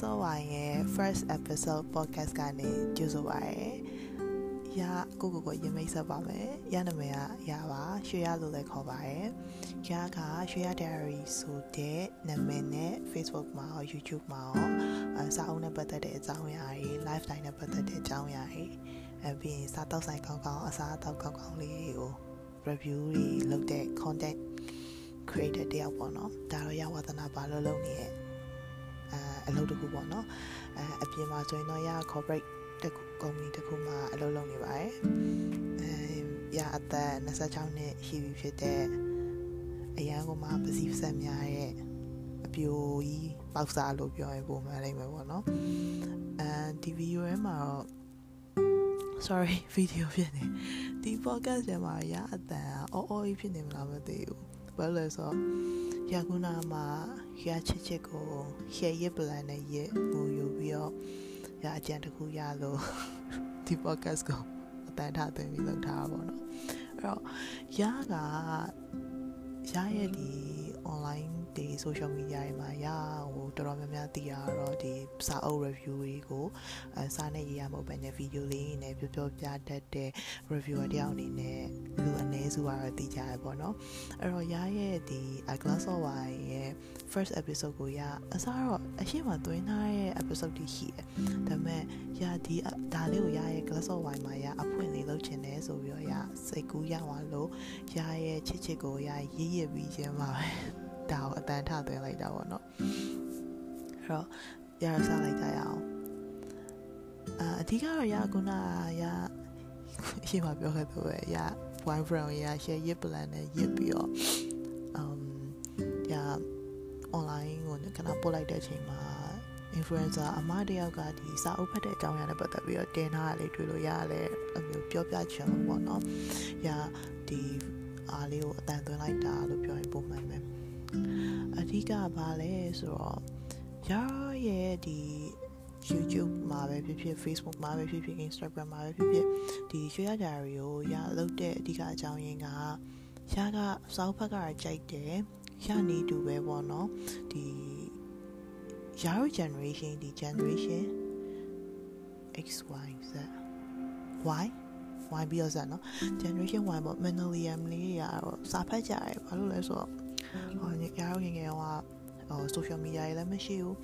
စောဝိုင်းရဲ့ first episode podcast ကနေကြိုဆိုပါရယ်။ရကိုကိုကိုရင်မိတ်ဆက်ပါမယ်။ရနာမည်ကရပါရွှေရလို့လည်းခေါ်ပါရယ်။ရကရွှေရ diary ဆိုတဲ့နာမည်နဲ့ Facebook မှာရော YouTube မှာရောအစာအုပ်နဲ့ပတ်သက်တဲ့အကြောင်းအရာတွေ lifestyle နဲ့ပတ်သက်တဲ့အကြောင်းအရာတွေအပြင်စားတောက်ဆိုင်ကောင်းကောင်းအစားအသောက်ကောင်းကောင်းလေးကို review တွေလုပ်တဲ့ content creator တယောက်ပေါ့နော်ဒါတော့ရဝသနာပါလို့လုပ်နေရဲ့ အဲအလုပ်တစ်ခုပေါ့နော်အဲအပြင်မှာဆိုရင်တော့ရ corporate တစ်ခုကုမ္ပဏီတစ်ခုမှာအလုပ်လုပ်နေပါတယ်အဲရအသက်26နှစ်ရှိပြီဖြစ်တဲ့အရန်ကမှပစီးဆက်များရဲ့အပြိုကြီးပေါက်စားလို့ပြောရင်ပုံမှန်လိမ့်မယ်ပေါ့နော်အဲဒီဗီဒီယိုထဲမှာတော့ sorry ဗီဒီယိုဖြစ်နေဒီ podcast ထဲမှာရအတန်အော်အော်ကြီးဖြစ်နေမလားမသိဘူး ဘာလို့လဲဆိုတော့ရခုနာမှာရချစ်ချစ်ကိုရှယ်ရစ်ပလန်နဲ့ရငိုယူပြီးတော့ရအကြံတစ်ခုရလို့ဒီ podcast ကိုအတန်ထားသွင်းပြီးလုပ်ထားတာပေါ့နော်အဲ့တော့ရကရရဲ့ဒီ online ဒီ social media တွေမှာရဟိုတော်တော်များများသိရတော့ဒီစာအုပ် review တွေကိုအဲစာနဲ့ရေးရမဟုတ်ဘဲနဲ့ video လေးနဲ့ပြောပြောပြတတ်တဲ့ reviewer တယောက်အနေနဲ့လူအနည်းစုကတော့သိကြရပေါ့နော်အဲ့တော့ရရဲ့ဒီ glass of wine ရဲ့ first episode ကိုရအစားတော့အရှိမသွင်းထားတဲ့ episode တွေရှိတယ်ဒါပေမဲ့ရဒီဒါလေးကိုရရဲ့ glass of wine မှာရအဖွင့်လေးလုပ်ချင်တယ်ဆိုပြီးတော့ရစိတ်ကူးရသွားလို့ရရဲ့ချစ်ချစ်ကိုရရေးရပြီးခြင်းပါပဲ ဒါကိုအတန်ထသွင်းလိုက်တာပေါ့နော်အဲ့တော့ရရစားလိုက်ကြရအောင်အာအဓိကတော့ရခုနရရှင်းမပြောခဲ့တော့ရ boyfriend ရ share ရ plan နဲ့ရပြီးတော့ um ရ online ကိုခဏပို့လိုက်တဲ့အချိန်မှာ influencer အမတယောက်ကဒီစာအုပ်ဖတ်တဲ့အကြောင်းအရာနဲ့ပတ်သက်ပြီးတော့တင်ထားတာလေးတွေ့လို့ရတယ်အမျိုးပြောပြချင်လို့ပေါ့နော်။ညာဒီအားလေးကိုအတန်သွင်းလိုက်တာလို့ပြောရင်ပုံမှန်ပဲ။အ ဓိကဘာလဲဆိုတော့ရရဲ့ဒီ YouTube မှာပဲဖြစ်ဖြစ် Facebook မှာပဲဖြစ်ဖြစ် Instagram မှာပဲဖြစ်ဖြစ်ဒီရွှေရကြရီကိုရလုပ်တဲ့အဓိကအကြောင်းရင်းကရကစောက်ဖက်ကကြိုက်တယ်ရနေတူပဲပေါ့နော်ဒီယာရု generation ဒီ generation XY Z Y Y ပြီးတော့ဇာနော် generation Y ပေါ့ millennium လေးရတော့စာဖတ်ကြရတယ်ဘာလို့လဲဆိုတော့ ဟိုယာရုငယ်ငယ်ဟိုဟို social media တွေလည်းမရှိဘူး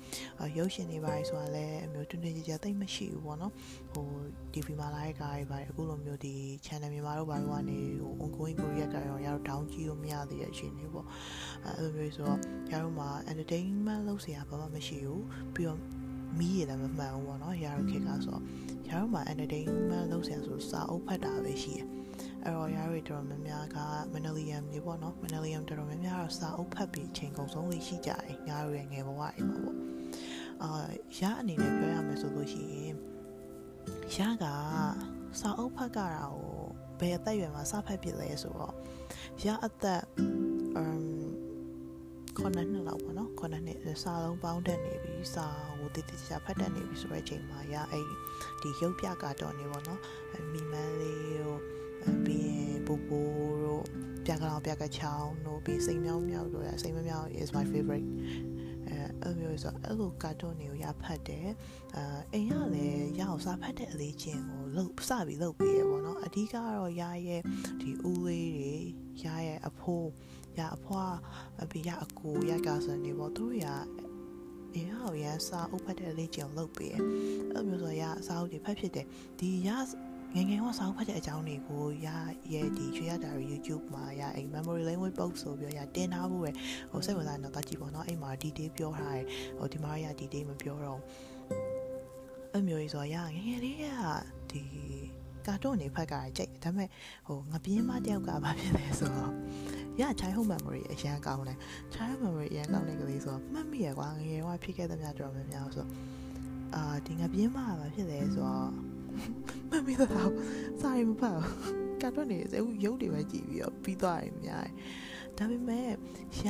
ရုပ်ရှင်တွေပါဆိုတာလည်းအမျိုးတွင်တွင်ကြကြသိမရှိဘူးပေါ့နော်ဟို TV မှာလာတဲ့ကားတွေပါအခုလိုမျိုးဒီ channel မြန်မာတို့ဘာလို့ကနေဟို ongoing Korea ကရောရတော့ down ကြည့်လို့မရသေးတဲ့အချိန်တွေပေါ့အဲလိုမျိုးဆိုတော့ရတော့မှာ entertainment လုပ်စရာဘာမှမရှိဘူးပြီးတော့မီးရလည်းမမှန်ဘူးပေါ့နော်ရတော့ခေတ်ကဆိုတော့ရတော့မှာ entertainment လုပ်စရာဆိုစာအုပ်ဖတ်တာပဲရှိတယ် အဲ့တော့ရရီတော်များများက Manalium တွေပေါ့နော် Manalium တော်တော်များများတော့စာအုပ်ဖတ်ပြီးချိန်ကုန်ဆုံးလေးရှိကြတယ်ညာရီငယ်ဘဝအိမ်မှာပေါ့အာရအနေနဲ့ပြောရမယ်ဆိုလို့ရှိရင်ရကစာအုပ်ဖတ်ကြတာကိုဘယ်အသက်အရွယ်မှာစဖတ်ဖြစ်လဲဆိုတော့ရအသက်အမ်ခုနှစ်နှစ်လောက်ပေါ့နော်ခုနှစ်နှစ်စာလုံးပေါင်းတက်နေပြီစာဟိုတည်တည်ချာဖတ်တတ်နေပြီဆိုတဲ့အချိန်မှာရအဲ့ဒီရုပ်ပြကတော့နေပေါ့နော်မိမန်းလေးတို့ ပြီးရင်ပူပူတို့ပြကလောင်ပြကချောင်းတို့ပြီးစိတ်မြောင်းမြောက်တို့ရစိတ်မမြောက် is my favorite အဲအဲ့မျိုးဆိုအဲ့လိုကာတွန်းတွေကိုရဖတ်တယ်အဲအိမ်ကလည်းရအောင်စားဖတ်တဲ့အလေးချင်းကိုလှုပ်စပြီးလှုပ်ပြီးရပေါ့နော်အဓိကတော့ရရဲ့ဒီဦးလေးတွေရရဲ့အဖိုးရအဖွားအပြီးရအကိုရကစနေပေါ့သူတို့ရဒီဟာရစာအုပ်ဖတ်တဲ့အလေးချင်းကိုလှုပ်ပြီးအဲ့မျိုးဆိုရအစာအုပ်တွေဖတ်ဖြစ်တယ်ဒီရ ငငယ်ဟောစာအုပ်ဖတ်တဲ့အကြောင်းတွေကိုရရဲ့ဒီချွေရတာ YouTube မှာရအဲ့ memory language book ဆိုပြီးရတင်ထားဖို့ပဲဟိုစိတ်ဝင်စားနေတော့တကြည့်ပေါ့နော်အဲ့မှာ detail ပြောထားတယ်ဟိုဒီမှာရ detail မပြောတော့အမျိုးကြီးဆိုရငငယ်လေးကဒီကာတွန်းနေဖတ်ကြရကြိတ်ဒါပေမဲ့ဟိုငပြင်းမတယောက်ကဘာဖြစ်လဲဆိုတော့ရ childhood memory အရန်ကောင်းတယ် childhood memory အရန်ကောင်းတဲ့ကလေးဆိုတော့မှတ်မိရကွာငငယ်ကဖြစ်ခဲ့တဲ့များတော်များများဆိုအာဒီငပြင်းမကဘာဖြစ်လဲဆိုတော့ မမေးတော့စာရီမဖတ်ကတ်တော့နေစေရုပ်တွေပဲကြည့်ပြီးတော့ပြီးသွားတယ်များဒါပေမဲ့ရ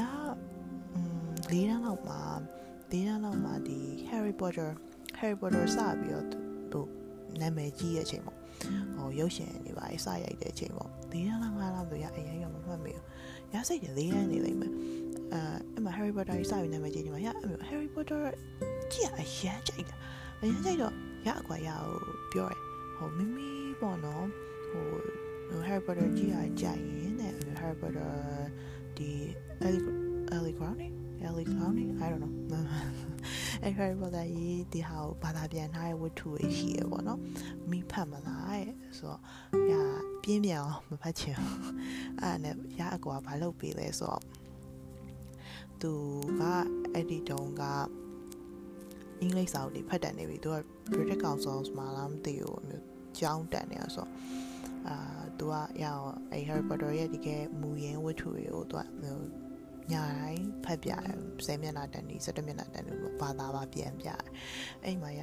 อืม၄တန်းလောက်မှာ၄တန်းလောက်မှာဒီ Harry Potter Harry Potter စပြီးတော့သူနာမည်ကြီးရဲ့အချိန်ပေါ့ဟိုရုပ်ရှင်တွေပါစရိုက်တဲ့အချိန်ပေါ့၄တန်းလောက်၅တန်းဆိုရအရင်ကမမှတ်မိဘူးရစိတ်တွေ၄တန်းနေလိမ့်မယ်အဲအဲ့မှာ Harry Potter ကြီးစပြီးနာမည်ကြီးနေမှာရအဲ့ Harry Potter ကြည့်ရအရန်ကြိုက်တာအရန်ကြိုက်တော့ ရအကွာရကိုပြောတယ်ဟိုမိမိပေါ့နော်ဟို Harry Potter ကြည့်ရကြိုက်ရင်တဲ့ Harry Potter ဒီ Ellie Ellie Goulding Ellie Goulding I don't know အဲ့ Harry Potter ကြီးဒီဟာကိုဘာသာပြန်ထားတဲ့ဝတ္ထုတွေရှိရပေါ့နော်မိဖတ်မလားတဲ့ဆိုတော့ရပြင်းပြအောင်မဖတ်ချင်အဲ့နဲ့ရအကွာဘာလုပ်ပေးလဲဆိုတော့သူကအဲ့ဒီတုန်းက အင်္ဂလိပ်စာအုပ်တွေဖတ်တတ်နေပြီသူက British Council မှာလားမသိဘူးမျိုးကျောင်းတက်နေရဆိုအာသူကရအောင်အဲ Harry Potter ရဲ့ဒီကမူရင်းဝတ္ထုတွေကိုသူကမျိုးညာတိုင်းဖတ်ပြတယ်10မျက်နှာတန်ဒီ17မျက်နှာတန်ဒီဘာသာပါပြန်ပြတယ်အဲ့မှာရ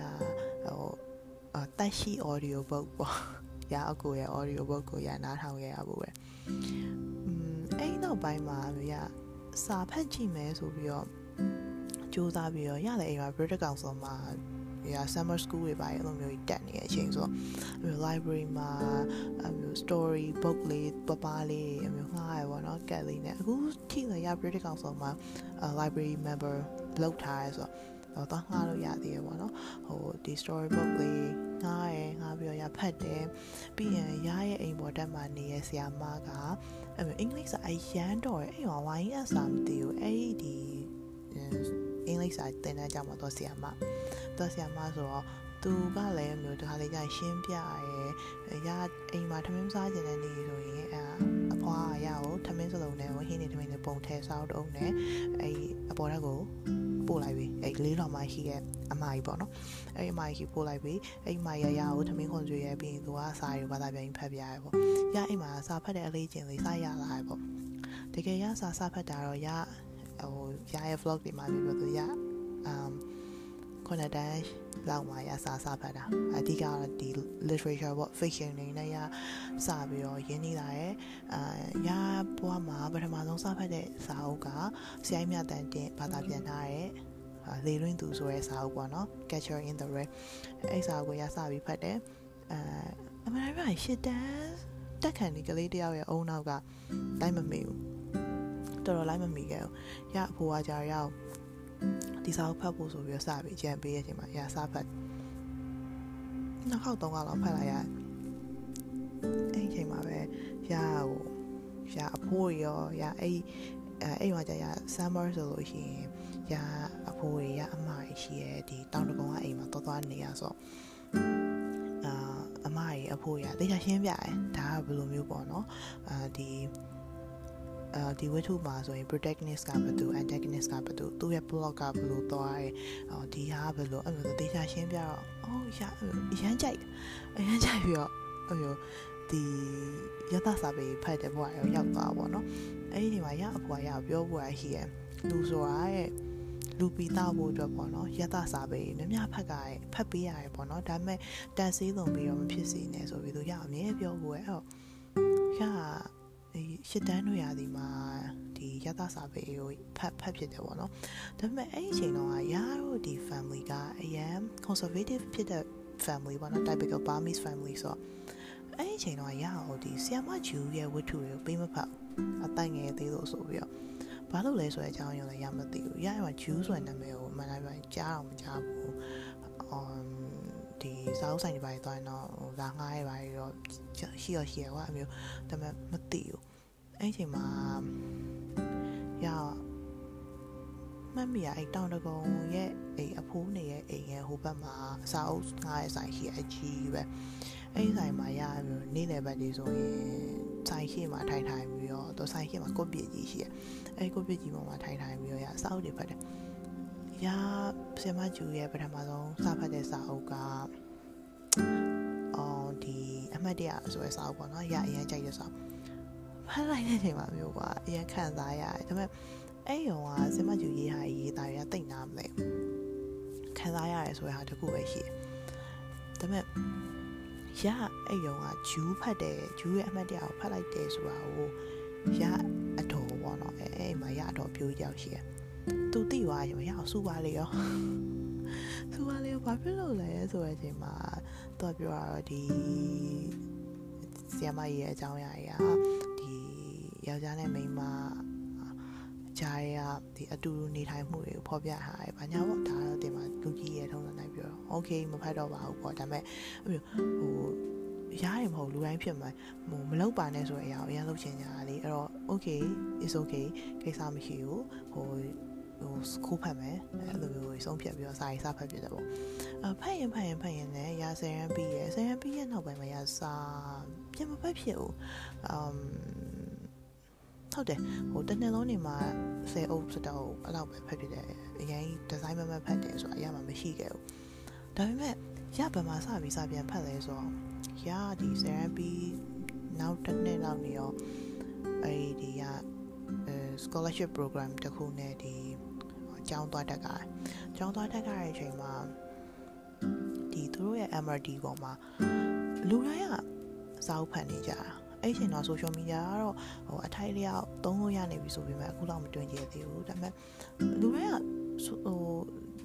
ဟိုတက်ရှိ audio book ပေါ့ရအကိုရဲ့ audio book ကိုရနားထောင်ခဲ့ရဖို့ပဲอืมအဲ့နောက်ပိုင်းမှာရစာဖတ်ကြည့်မယ်ဆိုပြီးတော့ စူးစမ်းပြီးတော့ရတယ်အိမ်မှာ British Council မှာရ summer school တွေပါအဲ့လိုမျိုးတက်နေတဲ့အချိန်ဆိုတော့ library မှာအမျိုး story book လေးပပလေးအမျိုးငှားရပါတော့ကတ်လေးနဲ့အခုထိလည်းရ British Council မှာ library member လောက်ထားရဲဆိုတော့တော့ငှားလို့ရသေးရပါတော့ဟိုဒီ story book လေးငှားရငှားပြီးတော့ရဖတ်တယ်ပြီးရင်ရရဲ့အိမ်ပေါ်တက်မှာနေရဆရာမကအမျိုးအင်္ဂလိပ်စာအရန်တော့အဲ့ဟောဝိုင်းအစာမသိဘူးအဲ့ဒီ အင်္ဂလိပ်စာသင်တန်းကြောင့်မတော့ဆရာမတော့ဆရာမဆိုတော့သူကလည်းမျိုးတခါလေးကျရှင်းပြရဲရအိမ်မှာထမင်းစားခြင်းတဲ့နေ့ဆိုရင်အဲအဖွားရအောင်ထမင်းစလုံးနဲ့ဟင်းနေထမင်းနဲ့ပုံထဲစားတော့နဲ့အဲအပေါ်ဓာတ်ကိုပို့လိုက်ပြီအဲလေးတော်မှရှိရဲ့အမကြီးပေါ့နော်အဲအမကြီးပို့လိုက်ပြီအဲမရရကိုထမင်းခွန်ကျွေးရပြီးရင်သူကစာရီဘာသာပြန်ဖတ်ပြရဲပေါ့ရအိမ်မှာစာဖတ်တဲ့အလေးချင်းလေးစာရလာရပေါ့တကယ်ရစာစာဖတ်တာတော့ရ ဟိုရရဲ့ vlog တွေမှာပြောသူရ um ခုနတန်းလောက်မှရစာစာဖတ်တာအဓိကတော့ဒီ literature ပေါ့ fiction တွေနဲ့ရစပြီးတော့ရင်းနှီးလာရဲ့အာရဘွားမှာပထမဆုံးစဖတ်တဲ့စာအုပ်ကဆရာမြတ်တန်တင်ဘာသာပြန်ထားတဲ့လေလွင်းသူဆိုတဲ့စာအုပ်ပေါ့နော် Catcher in the Rye အဲ့စာအုပ်ကိုရစပြီးဖတ်တယ်အဲအမှန်တမ်းရှစ်တန်းတက်ခံဒီကလေးတယောက်ရဲ့အုံနောက်ကတိုင်းမမေဘူး တော်တော်လိုက်မမီခဲ့ဘူးရအဖိုးကကြာရောက်ဒီစာကိုဖတ်ဖို့ဆိုပြီးတော့စပြီးကြံပေးရဲ့အချိန်မှာရစာဖတ်နောက်ခေါက်သုံးခေါက်လောက်ဖတ်လိုက်ရအဲ့အချိန်မှာပဲရဟိုရအဖိုးရောရအဲ့အဲ့မှာကြာရ summer ဆိုလို့ရှိရင်ရအဖိုးရအမရရှိရဲ့ဒီတောင်တကုံကအိမ်မှာတော်တော်နေရဆိုအာအမရအဖိုးရတေချာရှင်းပြတယ်ဒါကဘယ်လိုမျိုးပေါ့နော်အာဒီ အဲဒီဝတ္ထုမှာဆိုရင် protagonist ကဘယ်သူ antagonist ကဘယ်သူသူ့ရဲ့ plot ကဘယ်လိုသွားရဲအော်ဒီဟာဘယ်လိုအဲ့လိုတေချာရှင်းပြတော့အော်ရအရန်ကြိုက်အရန်ကြိုက်ပြီးတော့အဲ့လိုဒီရသစာပေဖတ်တဲ့ဘဝရောရောက်သွားပါတော့အဲ့ဒီနေမှာရအဖွာရပြောဖို့ရရှိရဲ့လူဆိုတာရဲ့လူပီတာဖို့အတွက်ပေါ့နော်ရသစာပေမြမြဖတ်ကြရဲဖတ်ပေးရတယ်ပေါ့နော်ဒါပေမဲ့တန်ဆေးလုံးပြီးတော့မဖြစ်စေနဲ့ဆိုပြီးသူရအမြဲပြောဖို့ရဲ့အဲ့တော့ရဒီ ရှစ်တန်းတို့ရာဒီမှာဒီရသစာပေကိုဖတ်ဖတ်ဖြစ်တယ်ပေါ့နော်ဒါပေမဲ့အဲ့ဒီအချိန်တော့ရတို့ဒီ family ကအရန် conservative ဖြစ်တဲ့ family ပေါ့နော် typical Burmese family ဆိုတော့အဲ့ဒီအချိန်တော့ရအောင်ဒီဆီယမဂျူရဲ့ဝတ္ထုတွေကိုပေးမဖတ်အတိုင်ငယ်သေးလို့ဆိုပြီးတော့ဘာလို့လဲဆိုတဲ့အကြောင်းရင်းလည်းရမသိဘူးရရမှာဂျူဆိုတဲ့နာမည်ကိုမှန်တယ်ပြန်ကြားအောင်မကြားဘူး um ဒီ စာအုပ်ဆိုင်တွေပါသွားရင်တော့ဟိုလာငှားရပါရောရှိရရှိရကွာအမျိုးဒါပေမဲ့မသိဘူးအဲ့ချိန်မှာရမမီရအဲ့တောင်တကုံရဲ့အိမ်အဖိုးနေရဲ့အိမ်ရဲ့ဟိုဘက်မှာစာအုပ်ငှားရဆိုင်ရှိအကြီးပဲအဲ့ဆိုင်မှာရမျိုးနေ့လယ်ဘက်ဒီဆိုရင်ဆိုင်ရှိမှာထိုင်ထိုင်ပြီးတော့သူဆိုင်ရှိမှာကိုပြည့်ကြီးရှိရအဲ့ကိုပြည့်ကြီးပေါ်မှာထိုင်ထိုင်ပြီးတော့ရစာအုပ်တွေဖတ်တယ်ရဆရာမကျူရဲ့ပထမဆုံးစဖတ်တဲ့စာအုပ်က အော်ဒီအမှတ်တရဆိုတဲ့စာအုပ်ပေါ့နော်ရအရင်ကြိုက်တဲ့စာဖတ်လိုက်တဲ့အချိန်မှာမျိုးကအရင်ခံစားရတယ်ဒါပေမဲ့အဲ့ရုံကဆရာမကျူရေးဟာရေးတာရတိတ်နာမလဲခံစားရတယ်ဆိုတဲ့ဟာတခုပဲရှိတယ်ဒါပေမဲ့ရအဲ့ရုံကဂျူးဖတ်တယ်ဂျူးရဲ့အမှတ်တရကိုဖတ်လိုက်တယ်ဆိုတာကိုရအတော်ပေါ့နော်အဲ့အဲ့မှာရအတော်ပြိုးကြောက်ရှိတယ်သူတိသွားရင်မရအောင်စူပါလေရောစူပါလေရောဘာဖြစ်လို့လဲဆိုတဲ့အချိန်မှာ သူကပြောတာတော့ဒီဆီယမကြီးရဲ့အကြောင်းအရာကြီးကဒီယောက်ျားနဲ့မိန်းမဂျာရဲကဒီအတူတူနေထိုင်မှုတွေကိုဖော်ပြထားတယ်။ဘာညာပေါ့ဒါတော့တင်မှာလူကြီးရဲ့ထုံးစံတိုင်းပြောတော့ okay မဖတ်တော့ပါဘူးပေါ့ဒါပေမဲ့ဟိုရားရမဟုတ်လူတိုင်းဖြစ်မှာဟိုမလောက်ပါနဲ့ဆိုတဲ့အရာကိုအရင်လုပ်ချင်ကြတာလေအဲ့တော့ okay is okay ကိစ္စမရှိဘူးဟိုဟိုစကူဖတ်မယ်အဲ့လိုမျိုးဆုံးဖြတ်ပြီးတော့စာရေးစာဖတ်ပြတယ်ပေါ့အ ဖတ်ရင်ဖတ်ရင်ဖတ်ရင်လည်းရာဆယ်ရန်ပြီးရယ်ဆယ်ရန်ပြီးရနောက်ပိုင်းမှာရာစာပြန်မဖတ်ဖြစ်ဘူးအမ်ဟုတ်တယ်ဟိုတနေ့လုံးနေမှာဆယ်အုပ်စတော့အဲ့လောက်ပဲဖတ်ဖြစ်တယ်အရင်ဒီဇိုင်းမမဖတ်တယ်ဆိုတာအရမှာမရှိခဲ့ဘူးဒါပေမဲ့ရဗမာစပြီးစပြန်ဖတ်လဲဆိုတော့ရဒီဆယ်ရန်ပြီးနောက်တစ်နှစ်လောက်နေရောအဲ့ဒီရ scholarship program တခုနဲ့ဒီကျောင်းသွားတက်ကကျောင်းသွားတက်ကြတဲ့အချိန်မှာ ဒီသူတို့ရဲ့ MRD ပေါ်မှာလူတိုင်းကစာအုပ်ဖတ်နေကြတာအဲ့ဒီချိန်တော့ social media ကတော့ဟိုအထိုက်လျောက်သုံးလို့ရနေပြီဆိုပေမဲ့အခုတော့မတွင်ကျသေးဘူးဒါပေမဲ့လူတိုင်းကဟို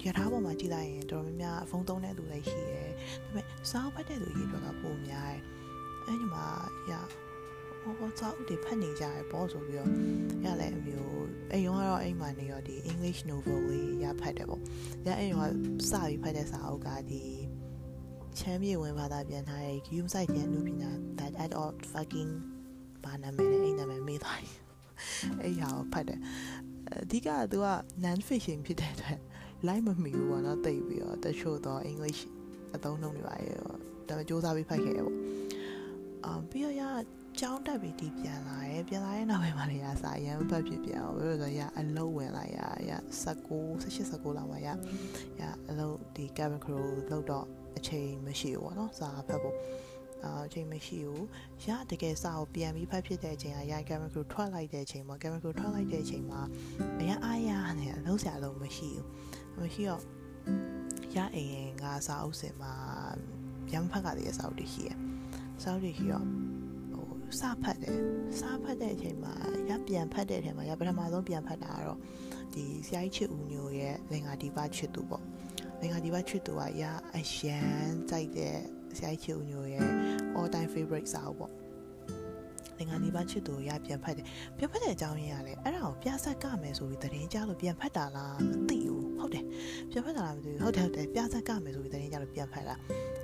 ရထားပေါ်မှာကြည့်လိုက်ရင်တော်တော်များများဖုန်းသုံးတဲ့လူလည်းရှိတယ်ဒါပေမဲ့စာအုပ်ဖတ်တဲ့လူကြီးတွေကပိုများတယ်အဲ့ဒီမှာရဟောစာအုပ်တွေဖတ်နေကြရပေါ့ဆိုပြီးတော့ရလဲအမျိုးအဲ့ရုံကတော့အိမ်မှာနေရောဒီ English novel လေးရဖတ်တယ်ပေါ့ရအဲ့ရုံကစပြီးဖတ်တဲ့စာအုပ်ကဒီ ချမ်းမြေဝင်ဘာသာပြန်ထားတဲ့ Guillaume Site ရဲ့အမှုပညာ that at all fucking ဘာနာမည်လဲအဲ့နာမည်မေးသွားတယ်အဲ့ဟာကိုဖတ်တယ်အဓိကကသူက non fiction ဖြစ်တဲ့အတွက် line မမီဘူးပေါ့နော်တိတ်ပြီးတော့တချို့တော့ English အသုံးနှုန်းတွေပါရဲ့ဒါပေမဲ့စူးစမ်းပြီးဖတ်ခဲ့ရပေါ့အာပြီးတော့ရကျောင်းတက်ပြီးဒီပြန်လာရဲပြန်လာရဲနောက်ပိုင်းမှာလည်းရစာရန်ဖတ်ဖြစ်ပြန်အောင်ဘယ်လိုဆိုရအလုံးဝင်လာရရ19 18 19လောက်မှာရရအလုံးဒီ cabin crew လောက်တော့ အချိန်မရှိဘူးပေါ့နော်စာဖတ်ဖို့အာအချိန်မရှိဘူးရတကယ်စာကိုပြန်ပြီးဖတ်ဖြစ်တဲ့အချိန်ကရ cabin crew ထွက်လိုက်တဲ့အချိန်မှာ cabin crew ထွက်လိုက်တဲ့အချိန်မှာအရင်အားရနေအလုံးစရာလုံးမရှိဘူးမရှိတော့ရအိမ်ကစာအုပ်စင်မှာရမ်းဖတ်ကလေးစာအုပ်တွေရှိရစာအုပ်တွေရှိတော့စဖတ်တယ်စဖတ်တဲ့အချိန်မှာရပြန်ဖတ်တဲ့အချိန်မှာရပထမဆုံးပြန်ဖတ်တာကတော့ဒီဆရာကြီးချစ်ဦးညိုရဲ့လင်္ကာဒီပါချစ်သူပေါ့ လင်္ကာဒီပါချစ်သူကရအရန်ကြိုက်တဲ့ဆရာကြီးချစ်ဦးညိုရဲ့ all time favorite စာအုပ်ပေါ့လင်္ကာဒီပါချစ်သူရပြန်ဖတ်တယ်ပြန်ဖတ်တဲ့အကြောင်းရင်းကလည်းအဲ့ဒါကိုပြဆက်ကမယ်ဆိုပြီးသတင်းကြားလို့ပြန်ဖတ်တာလားမသိဘူးဟုတ်တယ်ပြန်ဖတ်တာလားမသိဘူးဟုတ်တယ်ဟုတ်တယ်ပြဆက်ကမယ်ဆိုပြီးသတင်းကြားလို့ပြန်ဖတ်တာ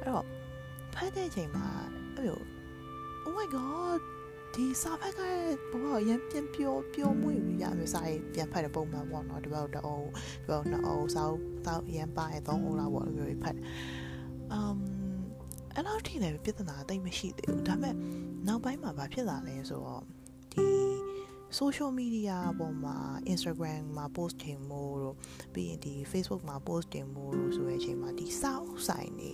အဲ့တော့ဖတ်တဲ့အချိန်မှာအဲ့လို oh my god ဒီစာဖက်ကဘောရန်ပြန်ပြောပြောမွေ့ရမယ်စာရေးပြန်ဖတ်တဲ့ပုံမှန်ပေါ့နော်ဒီဘက်တော့ဒီဘက်တော့အော်စာစာရန်ပါရဲ့သုံးအောင်လားပေါ့လိုမျိုးဖတ် um အဲ့လောက်ထိလည်းပြဿနာတိတ်မရှိသေးဘူးဒါပေမဲ့နောက်ပိုင်းမှာဘာဖြစ်လာလဲဆိုတော့ဒီ social media ပေါ်မှာ Instagram မှာ post တင်မှုတို့ပြီးရင်ဒီ Facebook မှာ post တင်မှုတို့ဆိုတဲ့အချိန်မှာဒီစာအုပ်ဆိုင်နေ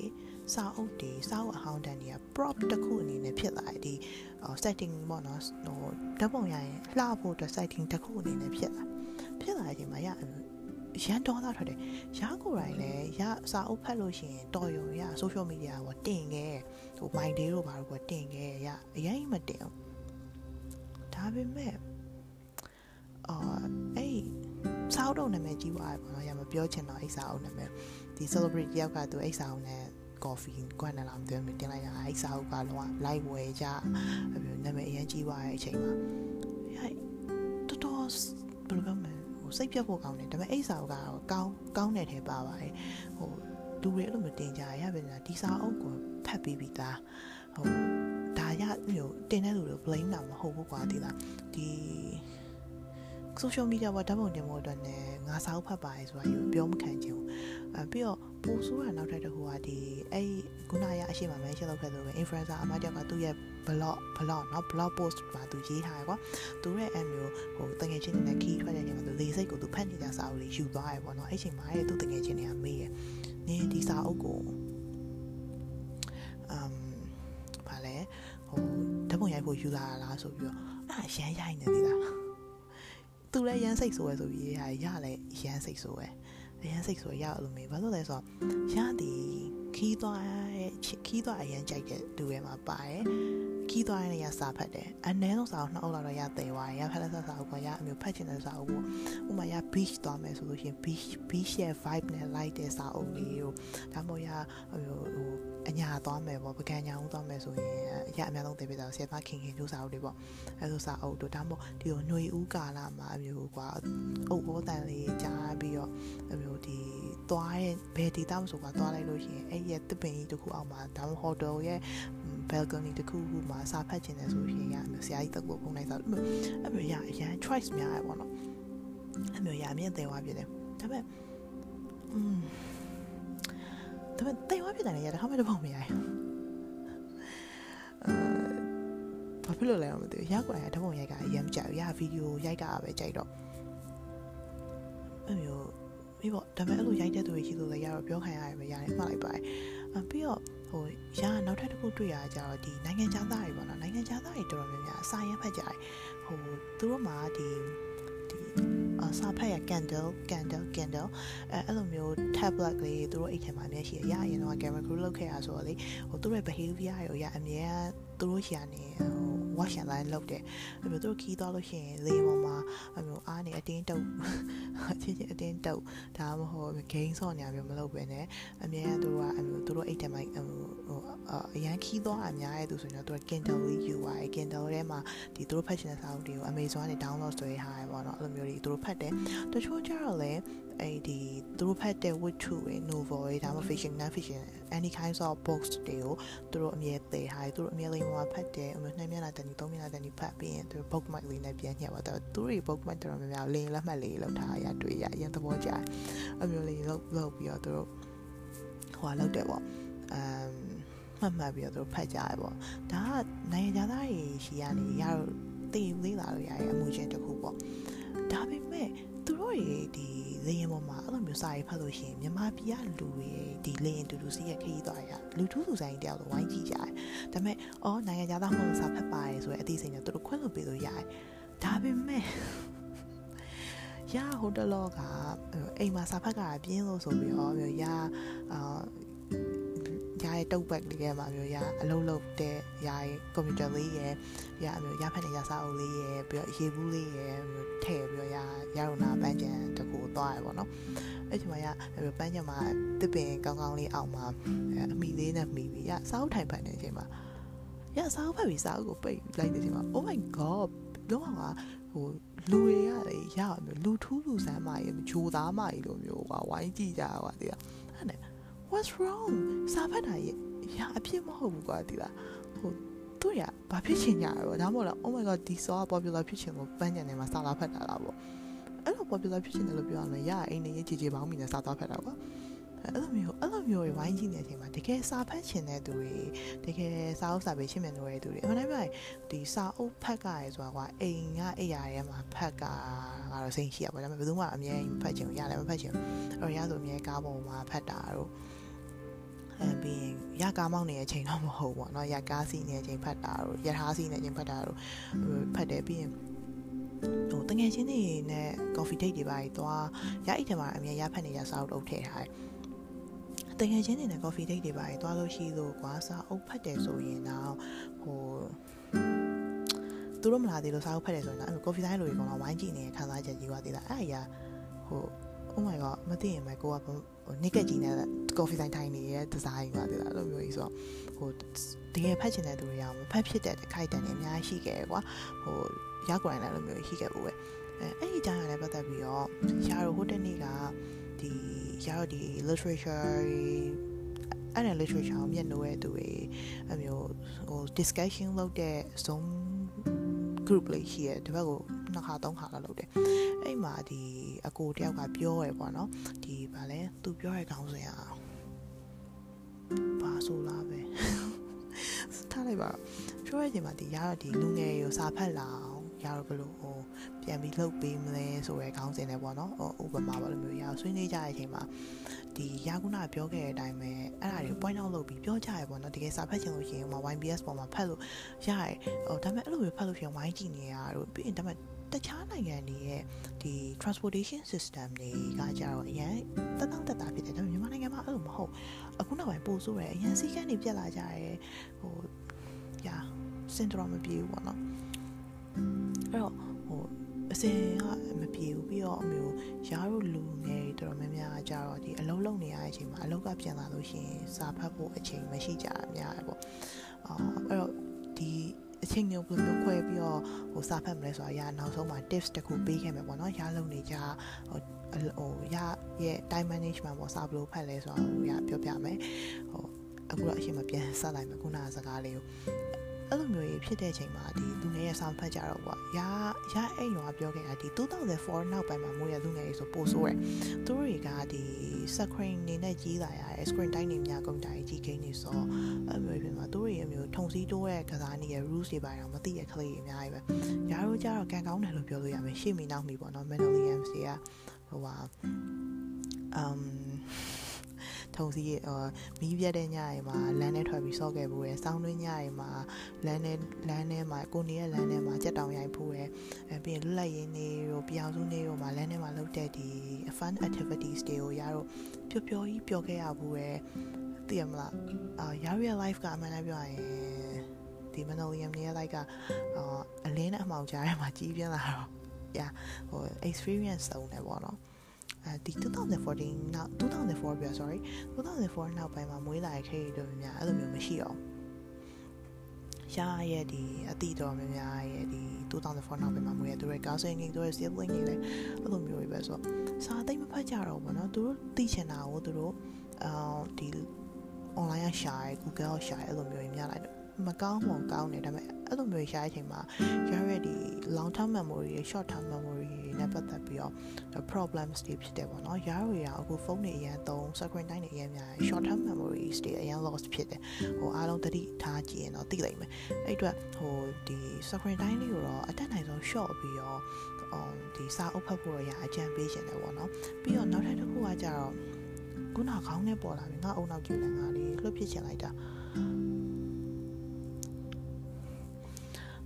စာအုပ်တွေစာအုပ်အဟောင်းတန်းတွေက prop တစ်ခုအနေနဲ့ဖြစ်လာတယ်ဒီ setting ပေါ့နော်ဟိုဓာတ်ပုံရရင်လှဖို့အတွက် setting တစ်ခုအနေနဲ့ဖြစ်လာဖြစ်လာတဲ့အချိန်မှာရရန်တော်သားထွက်တယ်ရကိုယ်တိုင်လည်းရစာအုပ်ဖတ်လို့ရှိရင်တော်ရုံရ social media ပေါ်တင်ခဲ့ဟို my day တို့ဘာလို့ပေါ်တင်ခဲ့ရအရင်မတင်ဒါပေမဲ့အာအဲ့စာအုပ်တော့နာမည်ကြီးသွားတယ်ပေါ့နော်ရမပြောချင်တော့အဲ့စာအုပ်နာမည်ဒီ celebrity တယောက်ကသူအဲ့စာအုပ်နဲ့ coffee ကွက်နေလားမသိဘူးတင်လိုက်တာအဲ့စာအုပ်ကလုံးဝ live ဝယ်ကြအဲ့လိုနာမည်အရင်ကြီးသွားတဲ့အချိန်မှာဟဲ့တော်တော်ဘယ်လိုပြောမလဲဟိုစိတ်ပြတ်ဖို့ကောင်းတယ်ဒါပေမဲ့အဲ့စာအုပ်ကတော့ကောင်းကောင်းတဲ့ထဲပါပါတယ်ဟိုလူတွေအဲ့လိုမတင်ကြရပဲလားဒီစာအုပ်ကိုဖတ်ပြီးပြီးသားဟိုဒါရမျိုးတင်တဲ့လူတွေ blame တာမဟုတ်ဘူးကွာဒီလားဒီ social media ပေါ်ဓာတ်ပုံတင်ဖို့အတွက်လည်းငါစာအုပ်ဖတ်ပါရဲဆိုတာယူပြောမခံချင်ဘူးအဲပြီးတော့ပိုဆိုးတာနောက်ထပ်တစ်ခုကဒီအဲ့ခုနရအရှိမမဲရှင်းလုပ်ခဲ့လို့ပဲ influencer အမတယောက်ကသူ့ရဲ့ blog blog เนาะ blog post မှာသူရေးထားရကွာသူရဲ့အမျိုးဟိုတငယ်ချင်းတွေနဲ့ key ထွက်တဲ့ချိန်မှာသူလေစိတ်ကိုသူဖတ်နေကြစာအုပ်လေးယူသွားရပေါ့နော်အဲ့ချိန်မှာရဲ့သူတငယ်ချင်းတွေကမေးရနင်းဒီစာအုပ်ကိုအမ်ဘာလဲဟိုဓာတ်ပုံရိုက်ဖို့ယူလာလားဆိုပြီးတော့အာရမ်းရိုက်နေသေးလား သူလည်းရမ်းစိတ်ဆိုးရဲဆိုပြီးရရလည်းရမ်းစိတ်ဆိုးရဲအရန်စိတ်ဆိုရရလို့မေးဘာလို့လဲဆိုတော့ရသည်ခီးသွားရဲ့ခီးသွားအရန်ကြိုက်တဲ့လူတွေမှာပါတယ် ခီးသွားရင်လည်းရစာဖတ်တယ်အနည်းဆုံးစာအုပ်နှစ်အုပ်လောက်တော့ရသေးသွားတယ်ရဖက်လက်ဆက်စာအုပ်ကရအမျိုးဖတ်ချင်တဲ့စာအုပ်ပေါ့ဥမာရ beach သွားမယ်ဆိုလို့ရှိရင် beach beach ရဲ့ vibe နဲ့ like တဲ့စာအုပ်လေးတို့ဒါမှမဟုတ်ရဟိုဟိုအညာသွားမယ်ပေါ့ပကံညာဦးသွားမယ်ဆိုရင်ရအများဆုံးသိပြတာဆရာမခင်ခင်ကျိုးစာအုပ်တွေပေါ့အဲဆိုစာအုပ်တို့ဒါမှမဟုတ်ဒီဟိုຫນွေဦးကာလမှာအမျိုးကွာအုပ်ဘောတန်လေးကြားပြီးတော့အမျိုးဒီသွားတဲ့ဘယ်ဒေသမဆိုကွာသွားလိုက်လို့ရှိရင်အဲ့ရဲ့တပင်ကြီးတစ်ခုအောက်မှာဒါမှမဟုတ်ဟိုတယ်ရဲ့ balcony တခုခုမှာစာဖတ်ခြင်းလဲဆိုရင်ရဆရာကြီးတက်ဖို့ပုံလိုက်စားအဲ့မျိုးရအရန် choice များရပေါ့နော်အဲ့မျိုးရအမြင့်သေးသွားဖြစ်တယ်ဒါပေမဲ့อืมဒါပေမဲ့တိတ်သွားဖြစ်တယ်လေရတခါမှတပုံမရဘူးအဲဘာဖြစ်လို့လဲမသိဘူးရကွာရတပုံရိုက်ကအရင်မကြဘူးရဗီဒီယိုရိုက်ကပဲကြိုက်တော့အဲ့မျိုးပြီးတော့ဒါပေမဲ့အဲ့လိုရိုက်တဲ့သူတွေရှိလို့လည်းရတော့ပြောခံရတယ်ပဲရတယ်မှတ်လိုက်ပါတယ်အပြီးတော့ ဟိုရာနောက်ထပ်တစ်ခုတွေ့ရကြတော့ဒီနိုင်ငံခြားသားတွေပေါ့နော်နိုင်ငံခြားသားတွေတော်တော်များများအစာရဖတ်ကြတယ်ဟိုသူတို့မှာဒီဒီအစာဖတ်ရ candle candle candle အဲအဲ့လိုမျိုး tablet လေးသူတို့အိတ်ထဲမှာအများရှိရရရင်တော့ camera crew လောက်ခဲ့ရဆိုတော့လေဟိုသူတို့ရဲ့ behavior ရောရအများ သူတို့ရှာနေဟို watch and line လုပ်တယ်အဲ့လိုသူတို့ခီးသွားလို့ရှိရင်လေပေါ်မှာအဲ့လိုအားနေအတင်းတုပ်ချင်းချင်းအတင်းတုပ်ဒါမှမဟုတ် game ဆော့နေမျိုးမလုပ်ပဲနဲ့အများသူတို့ကအဲ့လိုသူတို့အိတ်ထဲမှာဟိုအရန်ခီးသွားအများရဲ့သူဆိုရင်တော့သူက Kindle လေးယူသွားတယ် Kindle ထဲမှာဒီသူတို့ဖတ်ချင်တဲ့စာအုပ်တွေကို Amazon နဲ့ download ဆွဲထားရပေါ့နော်အဲ့လိုမျိုးတွေသူတို့ဖတ်တယ်တချို့ကျတော့လည်း အဲ့ဒီသူတို့ဖတ်တဲ့ witchu တွေ novel တွေဒါမှ fiction non fiction any kinds of books တွေကိုသူတို့အမြဲတည်ထားတယ်သူတို့အမြဲလေးမှာဖတ်တယ်အမြဲနှစ်မျက်နှာတန်ဒီသုံးမျက်နှာတန်ဒီဖတ်ပြီးရင်သူတို့ bookmark လေးနဲ့ပြန်ညှပ်ပါတော့သူတို့တွေ bookmark တော်တော်များများလင်းလက်မှတ်လေးလောက်ထားရတွေ့ရအရင်သဘောကျတယ်အမျိုးလေးလောက်လောက်ပြီးတော့သူတို့ဟိုလောက်တယ်ပေါ့အမ်မှတ်မှတ်ပြီးတော့သူတို့ဖတ်ကြရပေါ့ဒါကနိုင်ငံသားတွေရှိရနေရတော့တည်လေးလာလို့ရရဲ့အမှုချင်းတစ်ခုပေါ့ဒါပေမဲ့သူတို့တွေဒီ လေရင်ပေါ်မှာအဲ့လိုမျိုးစာရေးဖတ်လို့ရှိရင်မြန်မာပြည်ကလူတွေဒီလေရင်တူတူစီးရခရီးသွားရလူထူးသူဆိုင်တယောက်လိုဝိုင်းကြည့်ကြတယ်ဒါပေမဲ့အော်နိုင်ငံသားမဟုတ်စာဖတ်ပါတယ်ဆိုတဲ့အသိစိတ်နဲ့သူတို့ခွင့်လို့ပေးလို့ရတယ်ဒါပေမဲ့ရဟိုတလောကအိမ်မှာစာဖတ်ကြတာပြင်းလို့ဆိုပြီးတော့မျိုးရအာရရဲ့တုတ်ဘက်လေးကမှမျိုးရအလုံးလုံးတဲ့ရရဲ့ကွန်ပျူတာလေးရယ်ရမျိုးရဖက်နေရစာအုပ်လေးရယ်ပြီးတော့ရေဘူးလေးရယ်မျိုးထည့်ပြီးတော့ရရရုံနာပန်းချံ တကူသွားရပေါ့နော်အဲ့ဒီမှာရပန်းချံမှာတစ်ပင်ကောင်းကောင်းလေးအောက်မှာအမိလေးနဲ့မိပြီးရစာအုပ်ထိုင်ဖတ်နေတဲ့အချိန်မှာရစာအုပ်ဖတ်ပြီးစာအုပ်ကိုပိတ်လိုက်တဲ့အချိန်မှာ oh my god လုံးဝဟိုလူတွေရတယ်ရမျိုးလူထူးလူဆန်းမရေဂျိုသားမရေလိုမျိုးကွာဝိုင်းကြည့်ကြကွာဒီကအဲ့နဲ့ what's wrong စာဖတ်တာရဲ့ရအဖြစ်မဟုတ်ဘူးကွာဒီလားဟိုသူရဘာဖြစ်ချင်ကြရောဒါမှမဟုတ်လား oh my god ဒီ saw popular ဖြစ်ချင်လို့ပန်းချန်ထဲမှာစာလာဖတ်တာလားပေါ့ အဲ့လို popular ဖြစ်ရှင်တယ်လို့ပြောရမယ်ရအိမ်နေရေးချီချီပေါင်းမိနေစားသွားဖက်တာကွာအဲ့လိုမျိုးအဲ့လိုမျိုးတွေဝိုင်းကြည့်နေတဲ့အချိန်မှာတကယ်စာဖတ်ရှင်တဲ့သူတွေတကယ်စာအုပ်စာပေရှင်းပြနေတဲ့သူတွေအမှန်တမ်းပြောရင်ဒီစာအုပ်ဖတ်ကရယ်ဆိုတာကအိမ်ကအိရာရဲမှာဖတ်ကကတော့စိတ်ရှိရပါဒါပေမဲ့ဘယ်သူမှအမြဲဖတ်ချင်ဘူးရတယ်မဖတ်ချင်ဘူးအဲ့ရဆိုအမြဲကားပေါ်မှာဖတ်တာတော့အဲပြီးရင်ရကားမောင်းနေတဲ့အချိန်တော့မဟုတ်ဘူးပေါ့နော်ရကားစီးနေတဲ့အချိန်ဖတ်တာတော့ရထားစီးနေတဲ့အချိန်ဖတ်တာတော့ဖတ်တယ်ပြီးရင် ဟိုတငယ်ချင်းတွေနဲ့ coffee date တွေပါသွားရအိတ်ထဲမှာအမြဲရဖတ်နေရစာအုပ်အုပ်ထည့်ထားတယ်တကယ်ချင်းနေနဲ့ coffee date တွေပါသွားလို့ရှိလို့ကွာစာအုပ်ဖတ်တယ်ဆိုရင်တော့ဟိုသူတို့မလာသေးလို့စာအုပ်ဖတ်တယ်ဆိုရင်တော့အဲ့ coffee time လိုကြီးကတော့ဝိုင်းကြည့်နေတဲ့ခံစားချက်ကြီးကတည်းကအဲ့အရာဟို oh my god မသိရင်ပဲကိုကဟို naked ကြီးနဲ့ coffee time ထိုင်နေတဲ့ design ကတည်းကအဲ့လိုမျိုးကြီးဆိုတော့ဟိုတကယ်ဖတ်ချင်တဲ့သူတွေရောမဖတ်ဖြစ်တဲ့ခိုက်တန်တွေအများကြီးရှိခဲ့ကွာဟို ရောက်ကြတယ်လည်းလိုမျိုးရှိခဲ့ဘူးပဲအဲအဲ့ဒီကြားရတယ်ပတ်သက်ပြီးတော့ရာရိုဟိုတနေ့ကဒီရာရိုဒီ literature အဲ့ဒါ literature ကိုမျက်နှာရဲ့သူတွေအမျိုးဟို discussion လုပ်တဲ့ Zoom group လေးရှိရဲဒီဘက်ကိုနှစ်ခါသုံးခါလောက်လုပ်တယ်အဲ့မှာဒီအကိုတယောက်ကပြောရပေါ့နော်ဒီဗာလဲသူပြောရခေါင်းစဉ်อ่ะဘာဆိုလားပဲထားလိုက်ပါပြောရချိန်မှာဒီရတော့ဒီလူငယ်ရောစာဖတ်လာအောင် ရတော့ဘယ်လိုဟိုပြန်ပြီးလှုပ်ပေးမလဲဆိုရဲခေါင်းစဉ်နဲ့ပေါ့နော်ဟိုဥပမာပေါ့လိုမျိုးရဆွေးနွေးကြတဲ့အချိန်မှာဒီရာကုနာပြောခဲ့တဲ့အတိုင်းပဲအဲ့ဒါတွေ point out လုပ်ပြီးပြောကြရပေါ့နော်တကယ်စာဖတ်ချင်လို့ရှိရင်ဟို YBS ပေါ်မှာဖတ်လို့ရတယ်ဟိုဒါပေမဲ့အဲ့လိုမျိုးဖတ်လို့ရှိရင်ဝိုင်းကြည့်နေရတော့ပြီးရင်ဒါပေမဲ့တခြားနိုင်ငံတွေရဲ့ဒီ transportation system တွေကကြတော့အရင်တန်းတန်းတက်တာဖြစ်တယ်ဒါပေမဲ့မြန်မာနိုင်ငံမှာအဲ့လိုမဟုတ်အခုနောက်ပိုင်းပို့ဆိုးရယ်အရင်စီးကန်းတွေပြက်လာကြရဲဟိုရာစင်တော်မပြေဘူးပေါ့နော် အဲ့တော့ဟိုအစင်ကမပြေဘူးပြီးတော့အမျိုးရားတို့လူငယ်တွေတော်တော်များများကြတော့ဒီအလုံးလုံးနေရတဲ့အချိန်မှာအလုံးကပြန်လာလို့ရှိရင်စာဖတ်ဖို့အချိန်မရှိကြတာများတယ်ပေါ့အာအဲ့တော့ဒီအချိန်မျိုးဘယ်လိုခွဲပြီးတော့ဟိုစာဖတ်မလဲဆိုတာရနောက်ဆုံးမှာ tips တခုပေးခဲ့မယ်ပေါ့နော်ရလုံနေကြဟိုဟိုရရဲ့ time management ပေါ့စာဘယ်လိုဖတ်လဲဆိုတာကိုရပြောပြမယ်ဟိုအခုတော့အရှင်မပြန်ဆက်လိုက်မယ်ခုနကစကားလေးကို အဲ့လိုမျိုးကြီးဖြစ်တဲ့အချိန်မှာဒီလူငယ်ရဲ့စာဖတ်ကြတော့ပေါ့ရရအဲ့ရောပြောခဲ့တာဒီ2004နောက်ပိုင်းမှာမိုးရလူငယ်ရေးဆိုပို့ဆိုးရယ်သူတို့တွေကဒီ screen နေနဲ့ကြီးလာရတယ် screen တိုင်းနေများကုန်တိုင်းကြီးကိန်းနေဆိုအဲ့မျိုးဖြစ်မှာသူတို့ရဲ့မျိုးထုံစည်းတိုးတဲ့ကစားနည်းရဲ့ rules တွေပါတော့မသိတဲ့ကလေးတွေအများကြီးပဲရတို့ကြတော့ကန်ကောင်းတယ်လို့ပြောလို့ရမယ်ရှေ့မီနောက်မီပေါ့နော် mentally MC ကဟိုဟာ um ထုံစီဟိုမီးပြတ်တဲ့ညတွေမှာလမ်းထဲထွက်ပြီးဆော့ခဲ့ဖို့ရယ်စောင်းတွင်းညတွေမှာလမ်းထဲလမ်းထဲမှာကိုနေရဲ့လမ်းထဲမှာကြက်တောင်ရိုက်ဖို့ရယ်အဲပြီးရင်လွတ်လပ်ရေးနေတို့ပြောင်စုနေတို့မှာလမ်းထဲမှာလုပ်တဲ့ဒီ fun activities တွေကိုရတော့ပျော်ပျော်ကြီးပျော်ခဲ့ရဖို့ရယ်သိရမလားအာရရ life ကအမှန်တမ်းပြောရရင်ဒီ Manolium နေရဲ့ life ကအာအလင်းနဲ့အမှောင်ကြားထဲမှာကြီးပြင်းလာတော့ yeah ဟို experience သုံးတယ်ပေါ့နော် အဲဒီ2014နောက်2004ပြ sorry 2004နောက်ပိုင်းမှာမွေးလာတဲ့ခေတ်တွေများအဲ့လိုမျိုးမရှိတော့ရှားရဲ့ဒီအတိတော်များများရဲ့ဒီ2004နောက်ပိုင်းမှာမွေးရသူတွေ cousin တွေသူတွေ sibling တွေလည်းအဲ့လိုမျိုးပဲဆိုစာသိမ့်မဖတ်ကြတော့ဘူးเนาะသူတို့သိချင်တာကိုသူတို့အာဒီ online ရှာရ Google ရှာရအဲ့လိုမျိုးများလိုက်တော့မကောင်းမှကောင်းတယ်ဒါပေမဲ့အဲ့လိုမျိုးရှားတဲ့အချိန်မှာရရတဲ့ long term memory တွေ short term memory တွေနဲ့ပတ်သက်ပြီးတော့ problems တွေဖြစ်တယ်ပေါ့နော်ရရရအခုဖုန်းတွေအရင်သုံး screen time တွေအရင်များ short term memories တွေအရင် lost ဖြစ်တယ်ဟိုအားလုံးတတိထားကြည့်ရင်တော့သိလိုက်မယ်အဲ့အတွက်ဟိုဒီ screen time လေးကိုတော့အတက်နိုင်ဆုံး short ပြီးတော့ဒီစာအုပ်ဖတ်ဖို့ရအကြံပေးရှင်တယ်ပေါ့နော်ပြီးတော့နောက်ထပ်တစ်ခုကကြတော့ခုနခေါင်းနဲ့ပေါ်လာပြီငါအုံနောက်ကျနေငါလေးလှုပ်ဖြစ်ချင်လိုက်တာ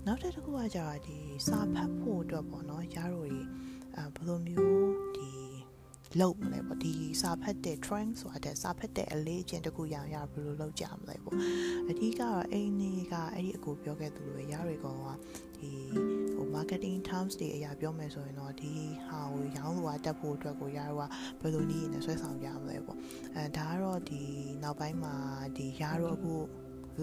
နောက်တစ်ခုကကြတော့ဒီစာဖတ်ဖို့အတွက်ပေါ့နော်ရတို့တွေအဲဘယ်လိုမျိုးဒီလုပ်မလဲပေါ့ဒီစာဖတ်တဲ့ trend ဆိုတာတဲ့စာဖတ်တဲ့အလေးအကျင့်တစ်ခုရအောင်ရဘယ်လိုလုပ်ကြမလဲပေါ့အဓိကတော့အိမ်နေကအဲ့ဒီအကူပြောခဲ့သူလိုရတွေကောင်ကဒီဟို marketing terms တွေအရာပြောမယ်ဆိုရင်တော့ဒီဟာကိုရောင်းလို့တက်ဖို့အတွက်ကိုရတော့ဘယ်လိုနည်းနဲ့ဆွဲဆောင်ကြမလဲပေါ့အဲဒါကတော့ဒီနောက်ပိုင်းမှာဒီရတော့အခု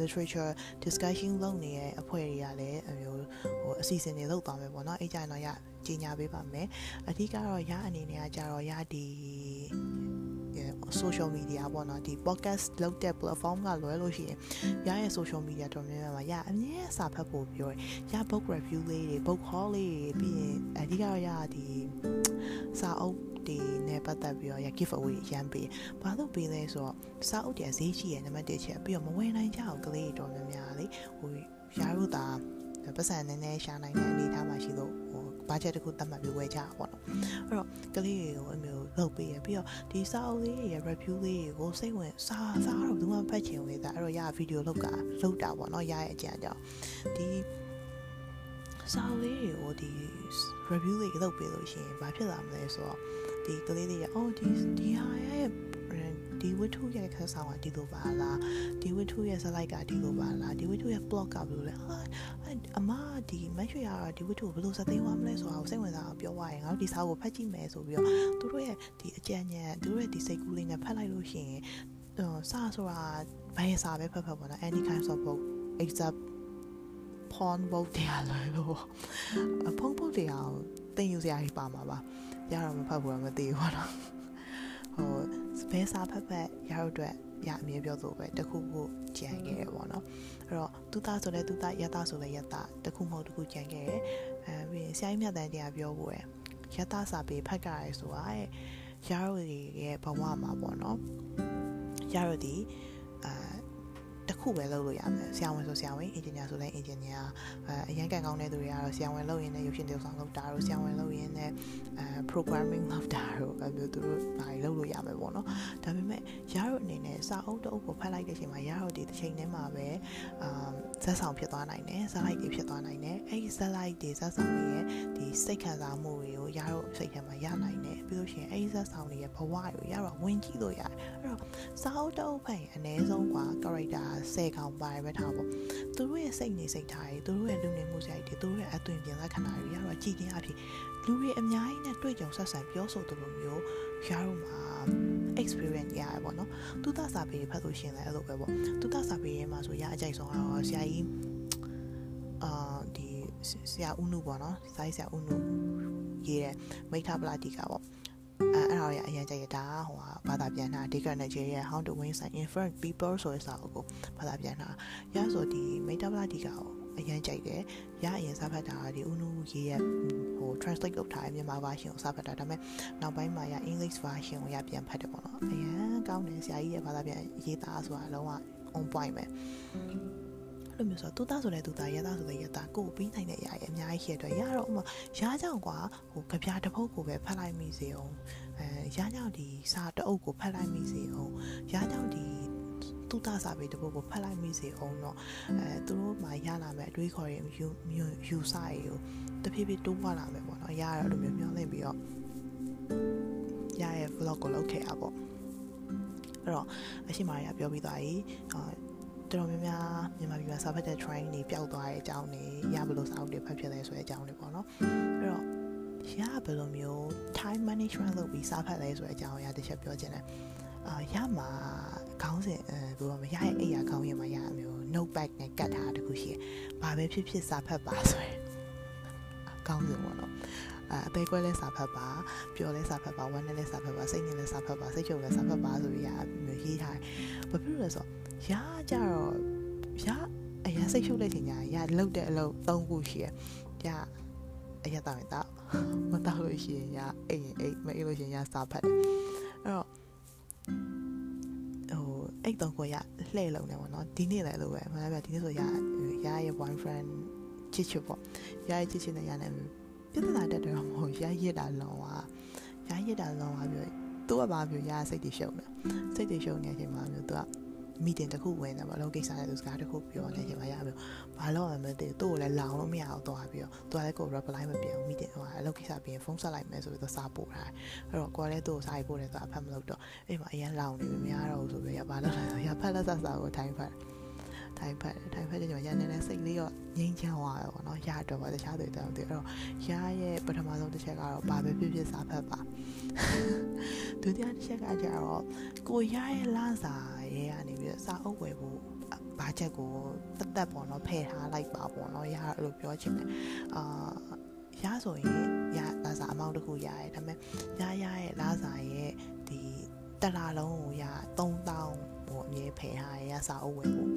literature discussion လုပ်နေတဲ့အဖွဲ့တွေကလည်းအမျိုးဟိုအစီအစဉ်တွေလုပ်သွားမယ်ပေါ့နော်အဲ့ကြရင်တော့ရကြီးညာပေးပါမယ်အဓိကတော့ရအနေနဲ့ကကြတော့ရဒီ social media ပေါ့နော်ဒီ podcast လုပ်တဲ့ platform ကလွယ်လို့ရှိရင်ရရဲ့ social media တော်များများမှာရအမြဲစာဖတ်ဖို့ပြောရရ book review လေးတွေ book haul လေးတွေပြီးရင်အဓိကတော့ရဒီစာအုပ် တွေနဲ့ပတ်သက်ပြီးတော့ရ give away ရမ်းပေးဘာလို့ပေးလဲဆိုတော့စာအုပ်တွေဈေးရှိရနံပါတ်1ချက်ပြီးတော့မဝယ်နိုင်ကြအောင်ကလေးတော်များများလေဟိုရတို့တာပတ်စံနည်းနည်းရှာနိုင်တဲ့အနေအထားမှာရှိလို့ဟိုဘတ်ဂျက်တစ်ခုသတ်မှတ်ပြီးဝယ်ကြတာပေါ့နော်အဲ့တော့ကလေးတွေကိုအမျိုးလုပ်ပေးရပြီးတော့ဒီစာအုပ်လေးရဲ့ review လေးကိုစိတ်ဝင်စာစာတော့ဘယ်သူမှဖတ်ချင်ဘူးလေဒါအဲ့တော့ရဗီဒီယိုလောက်ကလောက်တာပေါ့နော်ရရဲ့အကြံကြောင့်ဒီစာအုပ်လေးတွေကိုဒီ review လေးလုပ်ပေးလို့ရှိရင်ဘာဖြစ်လာမလဲဆိုတော့ ဒီကလေးတွေကအော်ဒီဒီဟာရဲ့ဒီဝတ္ထုရဲ့ခက်ဆောင်ကဒီလိုပါလားဒီဝတ္ထုရဲ့ slide ကဒီလိုပါလားဒီဝတ္ထုရဲ့ blog ကဘယ်လိုလဲဟာအမဒီမရွှေရဒီဝတ္ထုဘယ်လိုစသိမ်းသွားမလဲဆိုတာကိုစိတ်ဝင်စားအောင်ပြောသွားရင်ငါတို့ဒီစာကိုဖတ်ကြည့်မယ်ဆိုပြီးတော့သူတို့ရဲ့ဒီအကြံဉာဏ်သူတို့ရဲ့ဒီစိတ်ကူးလေးနဲ့ဖတ်လိုက်လို့ရှိရင်စာဆိုတာဘယ်စာပဲဖတ်ဖတ်ပေါ့နော် any kind of book except porn book တရားလို့လို့ဖုန်း book တရားကိုတင်ယူစရာကြီးပါမှာပါ ရတော့မဖတ်ဘူးမသိဘူးပေါ့နော်ဟိုဘယ်စာဖတ်ဖတ်ရတော့အတွက်ရအမြဲပြောဆိုပဲတခုခုကြံခဲ့ရပေါ့နော်အဲ့တော့သူသားဆိုလဲသူသားရသားဆိုလဲရသားတခုမဟုတ်တခုကြံခဲ့ရအဲပြီးရင်ဆရာကြီးမြတ်တန်တရားပြောဖို့ရရသားစာပေဖတ်ကြရဲဆိုတာရရိုရဲ့ဘဝမှာပေါ့နော်ရရိုဒီအာတ ခုပဲလုပ်လို့ရမယ်ဆရာဝန်ဆိုဆရာဝန်အင်ဂျင်နီယာဆိုလည်းအင်ဂျင်နီယာအဲအရင်ကန်ကောင်းတဲ့သူတွေကတော့ဆရာဝန်လုပ်ရင်းနဲ့ရုပ်ရှင်တရုပ်ဆောင်လုပ်တာတို့ဆရာဝန်လုပ်ရင်းနဲ့အဲ programming လုပ်တာတို့အဲမျိုးသူတို့ဘာတွေလုပ်လို့ရမယ်ပေါ့နော်ဒါပေမဲ့ရတို့အနေနဲ့စာအုပ်တအုပ်ကိုဖတ်လိုက်တဲ့အချိန်မှာရတို့ဒီတစ်ချိန်တည်းမှာပဲအာဇက်ဆောင်ဖြစ်သွားနိုင်တယ်ဇက်လိုက်တွေဖြစ်သွားနိုင်တယ်အဲဒီဇက်လိုက်တွေဇက်ဆောင်တွေရဲ့ဒီစိတ်ခံစားမှုတွေကိုရတို့စိတ်ထဲမှာရနိုင်တယ်ပြီးလို့ရှိရင်အဲဒီဇက်ဆောင်တွေရဲ့ဘဝတွေကိုရတော့ဝင်ကြည့်လို့ရတယ်အဲ့တော့စာအုပ်တအုပ်ဖတ်ရင်အနည်းဆုံးกว่า characters 10ကောင်ပါတယ်ပဲထားပေါ့သူတို့ရဲ့စိတ်နေစိတ်ထားတွေသူတို့ရဲ့လူနေမှုစရိုက်တွေသူတို့ရဲ့အသွင်ပြင်လက္ခဏာတွေရတော့ကြည်တင်အဖြစ်လူတွေအများကြီးနဲ့တွေ့ကြုံဆက်ဆံပြောဆိုသူလိုမျိုးရတော့မှာ experience ရရပေါ့နော်သူသားစာပေဖတ်လို့ရှင်လည်းအဲ့လိုပဲပေါ့သူသားစာပေရဲ့မှာဆိုရအကြိုက်ဆုံးကတော့ဆရာကြီးအာဒီဆရာဦးနုပေါ့နော်စာရေးဆရာဦးနုရေးတဲ့မိထပလာတီကာပေါ့ အဲအဲ့ဒါရအရင်ကြိုက်ရတာဟိုဟာဘာသာပြန်တာ Digger Nigeria How to Win Some Influence People ဆိုတဲ့စာအုပ်ကိုဘာသာပြန်တာရဆိုဒီမိထပလာတီကာကိုအရင်ကြိုက်တယ်ရအရင်စာဖတ်တာဒီဦးနုရေးရဲ့ဟို translate လုပ်ထားတဲ့မြန်မာ version ကိုစာဖတ်တာဒါပေမဲ့နောက်ပိုင်းမှာရ English version ကိုရပြန်ဖတ်တယ်ပေါ့နော်အရင်ကောင်းတယ်ဆရာကြီးရဲ့ဘာသာပြန်ရေးသားဆိုတာလုံးဝ on point ပဲ အဲ့လိုမျိုးဆိုတော့သူသားဆိုတဲ့သူသားရသားဆိုတဲ့ရသားကိုပြီးနိုင်တဲ့အရာတွေအများကြီးရှိတဲ့အတွက်ရတော့ဥမာရားကြောင်ကွာဟိုကြပြတစ်ပုတ်ကိုပဲဖတ်လိုက်မိစေအောင်အဲရားကြောင်ဒီစာတအုပ်ကိုဖတ်လိုက်မိစေအောင်ရားကြောင်ဒီသူသားစာပေတစ်ပုတ်ကိုဖတ်လိုက်မိစေအောင်တော့အဲသူတို့မှရလာမဲ့အတွေးခေါ်ရင်ယူယူစာတွေကိုတဖြည်းဖြည်းတိုးပွားလာမယ်ပေါ့နော်ရရတော့လိုမျိုးမျောလင့်ပြီးတော့ရရဲ့ vlog ကိုလုပ်ခဲ့ရပေါ့အဲ့တော့အရှိမာရပြောပြီးသွားပြီအာ တော်တော်များများမြန်မာပြည်မှာစာဖတ်တဲ့ train တွေပျောက်သွားတဲ့အကြောင်းတွေရဘလို့စာအုပ်တွေဖတ်ဖြစ်လဲဆိုတဲ့အကြောင်းတွေပေါ့နော်အဲ့တော့ရဘယ်လိုမျိုး time management လုပ်ပြီးစာဖတ်လဲဆိုတဲ့အကြောင်းအရာတစ်ချက်ပြောချင်တယ်အာရမှာခေါင်းစဉ်အဲဘယ်လိုမရရဲ့အိယာခေါင်းရင်မှာရမျိုး notepad နဲ့ကတ်ထားတခုရှိတယ်။ဘာပဲဖြစ်ဖြစ်စာဖတ်ပါဆိုရင်ကောင်းစဉ်ပေါ့နော်အသေးကွဲလဲစာဖတ်ပါပျော်လဲစာဖတ်ပါဝမ်းနဲ့လဲစာဖတ်ပါစိတ်နဲ့လဲစာဖတ်ပါစိတ်ချုပ်လဲစာဖတ်ပါဆိုပြီးရမျိုးရေးထားတယ်ဘာဖြစ်လို့လဲဆိုတော့ ရကြတော့ရအရင်စိတ်ချုပ်တဲ့ချိန်ညာရလုတ်တဲ့အလုပ်၃ခုရှိရရအရတောင်းတော့မတောက်လို့ရှိရင်ရအိမ်အိမ်မအိမ်လို့ရှိရင်ရစာဖတ်တယ်အဲ့တော့ဟိုအိတ်တော့ကိုရလှည့်လုံးနေပေါ့နော်ဒီနေ့လည်းလို့ပဲမလားပြဒီနေ့ဆိုရရရဲ့ boyfriend ချစ်ချစ်ပေါ့ရရဲ့ချစ်ချစ်နဲ့ရနေပြဿနာတက်တယ်တော့မဟုတ်ရရစ်တာလုံးဝရရစ်တာလုံးဝပြောသူကဘာပြောရစိတ်တွေရှုံတယ်စိတ်တွေရှုံနေတဲ့အချိန်မှာမျိုးသူက မီတင်တစ်ခုဝင်တယ်ဗောလောကိစ္စတဲ့သူစကားတစ်ခုပြောနေကြပါရပြီဘာလို့မှမသိသူ့ကိုလည်းလောင်လို့မရအောင်သွားပြီးတော့သူကလည်းကို reply မပြန်ဘူးမီတင်ဟိုအလုပ်ကိစ္စပြီးရင်ဖုန်းဆက်လိုက်မယ်ဆိုပြီးတော့စာပို့ထားတယ်အဲ့တော့ကိုကလည်းသူ့ကိုစာပို့တယ်ဆိုအဖတ်မလုပ်တော့အဲ့မှာအရင်လောင်နေပြီမရတော့ဘူးဆိုပြီးရဘာလို့လဲဆိုရဖတ်လက်စာစာကိုထိုင်ဖတ်ထိုင်ဖက်ထိုင်ဖက်ကြကျွန်တော်ရန်နေတဲ့စိတ်လေးတော့ငြိမ်းချမ်းသွားတယ်ပေါ့နော်ရအတွက်ပါတခြားတွေတောင်တည်းအဲ့တော့ရရဲ့ပထမဆုံးတစ်ချက်ကတော့ဘာပဲဖြစ်ဖြစ်စားဖက်ပါဒုတိယတစ်ချက်ကကျတော့ကိုရရဲ့လစာ ရဲ့ကနေပြီးတော့စာအုပ်ဝယ်ဖို့ဘာချက်ကိုတက်တက်ပေါ့နော်ဖယ်ထားလိုက်ပါပေါ့နော်ရအဲ့လိုပြောချင်တယ်အာရဆိုရင်ရလာစာအမောင်းတစ်ခုရရဲဒါပေမဲ့ရရရဲ့လာစာရဲ့ဒီတလာလုံးကိုရ3000ဟိုအမြဲဖယ်ထားရရစာအုပ်ဝယ်ဖို့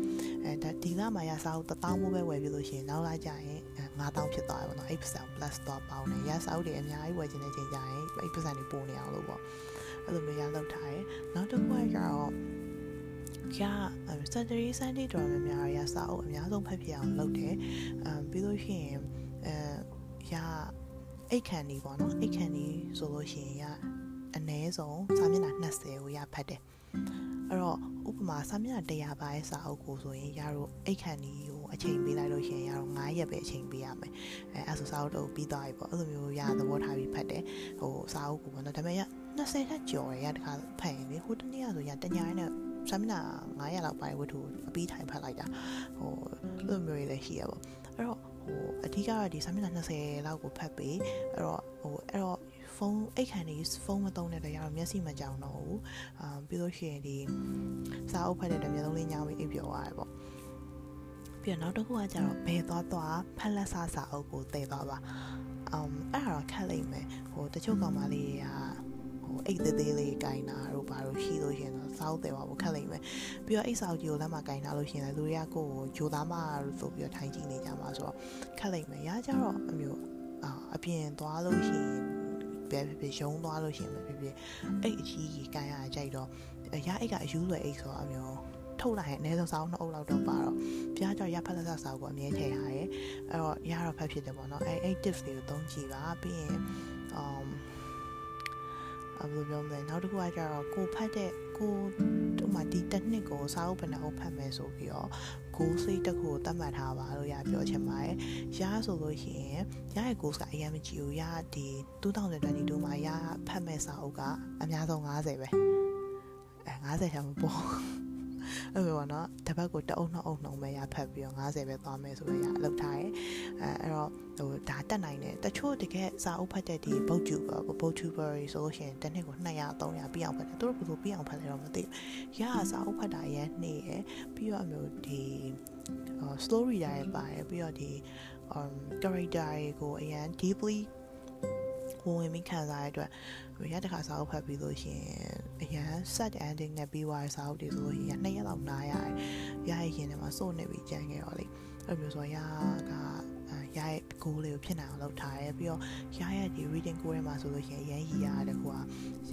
အဲဒါဒီလမှာရစာအုပ်1000မိုးပဲဝယ်ပြီးလို့ရှိရင်နောက်လာကြရင်9000ဖြစ်သွားတယ်ပေါ့နော်8% plus တော့ပေါင်းတယ်ရစာအုပ်တွေအများကြီးဝယ်ခြင်းတဲ့ချိန်ကြရင်8%တွေပိုနေအောင်လို့ပေါ့အဲ့လိုမျိုးရလောက်ထားတယ်နောက်တစ်ခုကကျတော့ ရ Saturday Sunday တော်များများရစာအုပ်အများဆုံးဖတ်ပြအောင်လုပ်တယ်အမ်ပြီးလို့ရှိရင်အဲရအိတ်ခန်ဒီပေါ့နော်အိတ်ခန်ဒီဆိုလို့ရှိရင်ရအနည်းဆုံးစာမျက်နှာ20ကိုရဖတ်တယ်အဲ့တော့ဥပမာစာမျက်နှာ100ပါးရဲ့စာအုပ်ကိုဆိုရင်ရတော့အိတ်ခန်ဒီကိုအချိန်ပေးလိုက်လို့ရှိရင်ရတော့9ရက်ပဲအချိန်ပေးရမယ်အဲအဲ့ဆိုစာအုပ်တော့ပြီးသွားပြီပေါ့အဲ့လိုမျိုးရသဘောထားပြီးဖတ်တယ်ဟိုစာအုပ်ကိုပေါ့နော်ဒါပေမဲ့ရ20ထက်ကျော်ရရတခါဖတ်ရင်လေဟိုတနေ့ကဆိုရတညာနဲ့ ဆမ်မနာ900လောက်ပါဝတ္ထုအပြီးထိုင်ဖတ်လိုက်တာဟိုအဲ့လိုမျိုးတွေလည်းရှိရပေါ့အဲ့တော့ဟိုအဓိကတော့ဒီဆမ်မနာ20လောက်ကိုဖတ်ပြီးအဲ့တော့ဟိုအဲ့တော့ဖုန်းအိတ်ခံနေဖုန်းမသုံးတဲ့တရတော့မျက်စိမကြောင်တော့ဘူးအာပြီးလို့ရှိရင်ဒီစာအုပ်ဖတ်တဲ့တမျက်လုံးလေးညောင်းပြီးအိပ်ပျော်ရတယ်ပေါ့ပြီးတော့နောက်တစ်ခုကကျတော့ဘယ်သွားသွားဖက်လက်စားစာအုပ်ကိုတည်သွားပါအမ်အဲ့ဒါတော့ခက်လိမ့်မယ်ဟိုတချို့ကောင်မလေးတွေက ဟိုအိတ်သေးသေးလေးကင်တာတို့ဘာလို့ရှိလို့ရှင်တော့စောက်တယ်ပါဘူးခက်လိမ့်မယ်ပြီးတော့အိတ်ဆောက်ကြီးကိုလက်မကင်ထားလို့ရှင်လည်းလူတွေကကိုယ်ကိုဂျိုသားမလို့ဆိုပြီးတော့ထိုင်ကြည့်နေကြမှာဆိုတော့ခက်လိမ့်မယ်ရကြတော့အမျိုးအာအပြင်သွားလို့ရှိရင်ပဲဖြစ်ဖြစ်ရုံးသွားလို့ရှိရင်ပဲဖြစ်ဖြစ်အိတ်အကြီးကြီးကန်ရကြိုက်တော့ရအိတ်ကအယူးလွယ်အိတ်ဆိုတော့အမျိုးထုတ်လိုက်ရင်အနည်းဆုံးစောင်းနှစ်အုပ်လောက်တော့ပါတော့ပြားကြောက်ရဖက်လက်ဆက်စာကိုအမြဲထည့်ထားရဲအဲ့တော့ရတော့ဖက်ဖြစ်တယ်ပေါ့နော်အဲ့အဲ့ tips တွေကိုသုံးကြည့်ပါပြီးရင် um အ ဘယ်လိုပြောမလဲနောက်တစ်ခုကကျတော့ကိုဖတ်တဲ့ကိုဟိုမှာဒီတစ်နှစ်ကိုစာအုပ်ဘယ်နှအုပ်ဖတ်မယ်ဆိုပြီးတော့ goal စိတ်တစ်ခုကိုသတ်မှတ်ထားပါလို့ရပြောချင်ပါတယ်။ရဆိုလို့ရှိရင်ရရဲ့ goals ကအရင်မကြည့်ဘူး။ရဒီ2022မှာရဖတ်မဲ့စာအုပ်ကအများဆုံး90ပဲ။အဲ90ချမ်းမပေါ်။ အအဲ့လိုပေါ့နော်တစ်ပတ်ကိုတအုပ်နှစ်အုပ်နှုံပဲရဖတ်ပြီးတော့90ပဲသွားမယ်ဆိုရရလောက်ထားတယ်အဲအဲ့တော့ဟိုဒါတက်နိုင်တယ်တချို့တကယ်စာအုပ်ဖတ်တဲ့ဒီ booktuber booktuber ဆိုလို့ရှိရင်တစ်နှစ်ကို200 300ပြည့်အောင်ဖတ်တယ်သူတို့ဘယ်လိုပြည့်အောင်ဖတ်လဲတော့မသိဘူးရစာအုပ်ဖတ်တာရန်နေရပြီးတော့အမျိုးဒီ story တွေပါတယ်ပြီးတော့ဒီ um character တွေကိုအရန် deeply ဝင်ဝင်ပြီးခံစားရတဲ့အတွက်ရတဲ့ခါစာအုပ်ဖတ်ပြီးလို့ရှိရင်အရန် set ending နဲ့ပြီးသွားတဲ့စာအုပ်တွေဆိုလို့ရှိရင်နှစ်ရက်လောက်နားရတယ်။ရရဲ့ရင်ထဲမှာစိုးနေပြီးကြံခဲ့တော့လေ။အဲ့လိုမျိုးဆိုရကရရဲ့ goal လေးကိုဖြစ်နိုင်အောင်လုပ်ထားတယ်ပြီးတော့ရရဲ့ဒီ reading goal ထဲမှာဆိုလို့ရှိရင်အရန်ရည်ရတဲ့ကွာ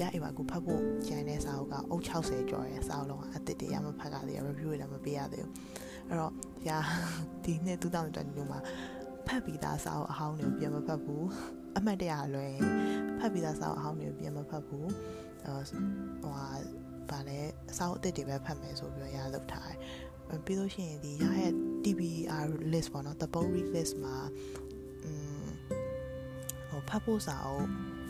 ရအိမ်မှာကိုဖတ်ဖို့ကြံတဲ့စာအုပ်ကအုပ်60ကျော်ရဲ့စာအုပ်လုံးကအစ်စ်တရမဖတ်ကြသေး review တွေလည်းမပေးရသေးဘူး။အဲ့တော့ရဒီနှစ်2020မှာဖတ်ပြီးသားစာအုပ်အဟောင်းတွေကိုပြန်မဖတ်ဘူး အမှတ်တရလွယ်ဖတ်ပြီးသားစာအုပ်အဟောင်းတွေကိုပြန်မဖတ်ဘူးဟိုဟာဗာလဲစာအုပ်အသစ်တွေပဲဖတ်မယ်ဆိုပြီးတော့ရလုပ်ထားတယ်ပြီးလို့ရှိရင်ဒီရရဲ့ TBR list ပေါ့နော် the book read list မှာอืมဟိုဖတ်ဖို့စာအုပ်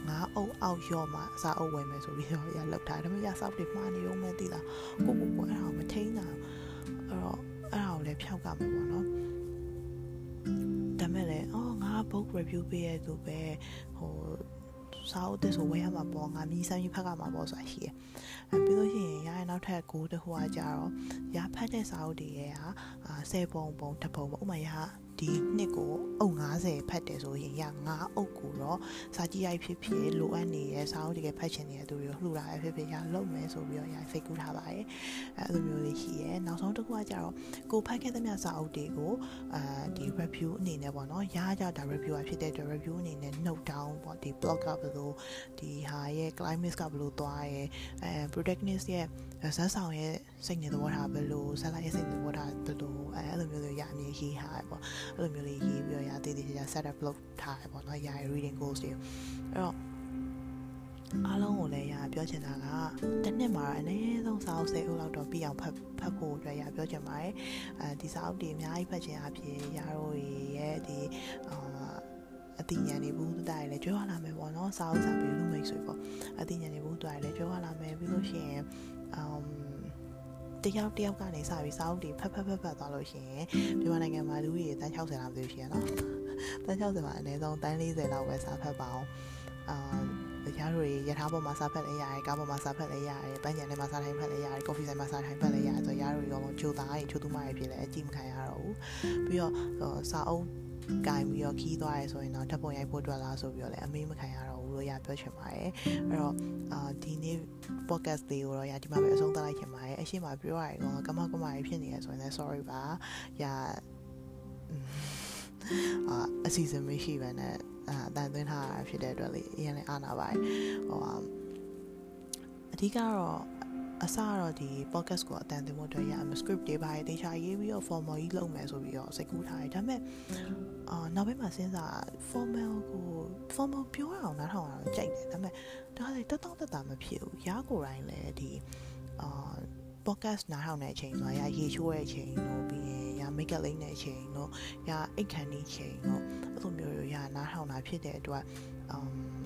ငါအုပ်အောက်ရော့မှာစာအုပ်ဝင်မယ်ဆိုပြီးတော့ရလောက်ထားတယ်ဒါပေမဲ့ရစောက်တွေမှားနေအောင်မသိလားကိုကိုကိုအဲ့ဒါကိုမထိန်းတာအဲ့တော့အဲ့ဒါကိုလည်းဖျောက်ကမယ်ပေါ့နော် ဒါမဲ့လည်းအော်ငါ book review ပေးရသူပဲဟိုစာအုပ်တစ်ဆိုဝယ်ရမှာပေါ့ငါမြည်ဆန်းပြီးဖတ်ရမှာပေါ့ဆိုတာရှိရယ် အဲပြီးလို့ရှိရင်ရရဲ့နောက်ထပ်ကိုတခုကကြတော့ရဖတ်တဲ့စာအုပ်တွေရဲ့ဟာ10ပုံပုံတစ်ပုံပေါ့ဥမာရဒီနှစ်ကိုအုပ်90ဖတ်တယ်ဆိုရင်ရ9အုပ်ကိုတော့စာကြည့်ရိုက်ဖြစ်ဖြစ်လိုအပ်နေတဲ့စာအုပ်တကယ်ဖတ်ချင်နေတဲ့သူတွေကိုလှူတာပဲဖြစ်ဖြစ်ရလုပ်မယ်ဆိုပြီးတော့ရစိတ်ကူးထားပါတယ်အဲလိုမျိုးလေးရှိရဲနောက်ဆုံးတစ်ခုကကြတော့ကိုဖတ်ခဲ့တဲ့မြစာအုပ်တွေကိုအဲဒီ review အနေနဲ့ပေါ့နော်ရကြတာ review ဖြစ်တဲ့အတွက် review အနေနဲ့ note down ပေါ့ဒီ blog ကဘယ်လိုဒီဟာရဲ့ climate ကဘယ်လိုသွားရဲအဲ protagonist ရဲ့ဇက်ဆောင်ရဲ့စိတ်နေသဘောထားဘယ်လိုဇက်လိုက်ရဲ့စိတ်နေသဘောထားဘယ်လိုအဲအဲ့လိုမျိုးတွေရအမြင်ရေးထားတယ်ပေါ့အဲ့လိုမျိုးလေးရေးပြီးတော့ရတည်တည်ချာ set up လုပ်ထားတယ်ပေါ့နော်ရ reading goals တွေအဲ့တော့အားလုံးကိုလည်းရပြောချင်တာကတစ်နှစ်မှာအနည်းဆုံးစာအုပ်၁၀အုပ်လောက်တော့ပြီးအောင်ဖတ်ဖတ်ဖို့အတွက်ရပြောချင်ပါတယ်အဲဒီစာအုပ်တွေအများကြီးဖတ်ချင်အဖြစ်ရတို့ရဲ့ဒီအာ အတိညာနေဘူးတိုင်လည်းကြွေးဝလာမယ်ပေါ့နော်စာအုပ်စာပေလူမိတ်ဆွေပေါ့အတိညာနေဘူးတိုင်လည်းကြွေးဝလာမယ်ပြီးလို့ရှိရင်အမ်တယောက်တယောက်ကနေစပြီးစာအုပ်တွေဖတ်ဖတ်ဖတ်ဖတ်သွားလို့ရှိရင်မြန်မာနိုင်ငံမှာလူကြီးတန်း60လောက်သေးရှိရနော်တန်း60မှာအနည်းဆုံးတန်း40လောက်ပဲစာဖတ်ပါအောင်အာတရားတွေရထားပေါ်မှာစာဖတ်လဲရတယ်ကားပေါ်မှာစာဖတ်လဲရတယ်ပန်းချန်ထဲမှာစာထိုင်ဖတ်လဲရတယ်ကော်ဖီဆိုင်မှာစာထိုင်ဖတ်လဲရတယ်ဆိုရတို့ရောချိုသားတွေချိုသူမတွေဖြစ်လဲအကြည့်မခံရတော့ဘူးပြီးတော့စာအုပ် ကင်ပြီးတော့ခီးသွားရဲဆိုရင်တော့ဓာတ်ပုံရိုက်ဖို့အတွက်လားဆိုပြီးတော့လည်းအမေးမခံရတော့ဘူးလို့ရပြောချင်ပါတယ်အဲ့တော့အာဒီနေ့ podcast လေးကိုတော့ရဒီမှာပဲအဆုံးသတ်လိုက်ချင်ပါတယ်အရှိမပြောရရင်တော့ကမကမကြီးဖြစ်နေရဆိုရင်လည်း sorry ပါရအာအစီအစဉ်မရှိဘဲနဲ့အာတန်သွင်းထားတာဖြစ်တဲ့အတွက်လေအရင်လည်းအားနာပါတယ်ဟိုအဓိကတော့ အစတော့ဒီ podcast ကိုအတန်တင်ဖို့အတွက်ရအမ script တွေပါရေးတေချာရေးပြီးတော့ formal ကြီးလုပ်မယ်ဆိုပြီးတော့စိတ်ကူးထားတယ်ဒါပေမဲ့အာနောက်ပိုင်းမှာစဉ်းစား formal ကို formal ပြောရအောင်နားထောင်ရအောင်ကြိုက်တယ်ဒါပေမဲ့ဒါလည်းတတောင့်တတာမဖြစ်ဘူးရားကိုယ်တိုင်လည်းဒီအာ podcast နားထောင်တဲ့အချိန်ဆိုရရေချိုးတဲ့အချိန်တို့ပြီးရင်ရ make up လိမ့်တဲ့အချိန်တို့ရအိတ်ခံနေချိန်တို့အဲ့လိုမျိုးရနားထောင်တာဖြစ်တဲ့အတွက် um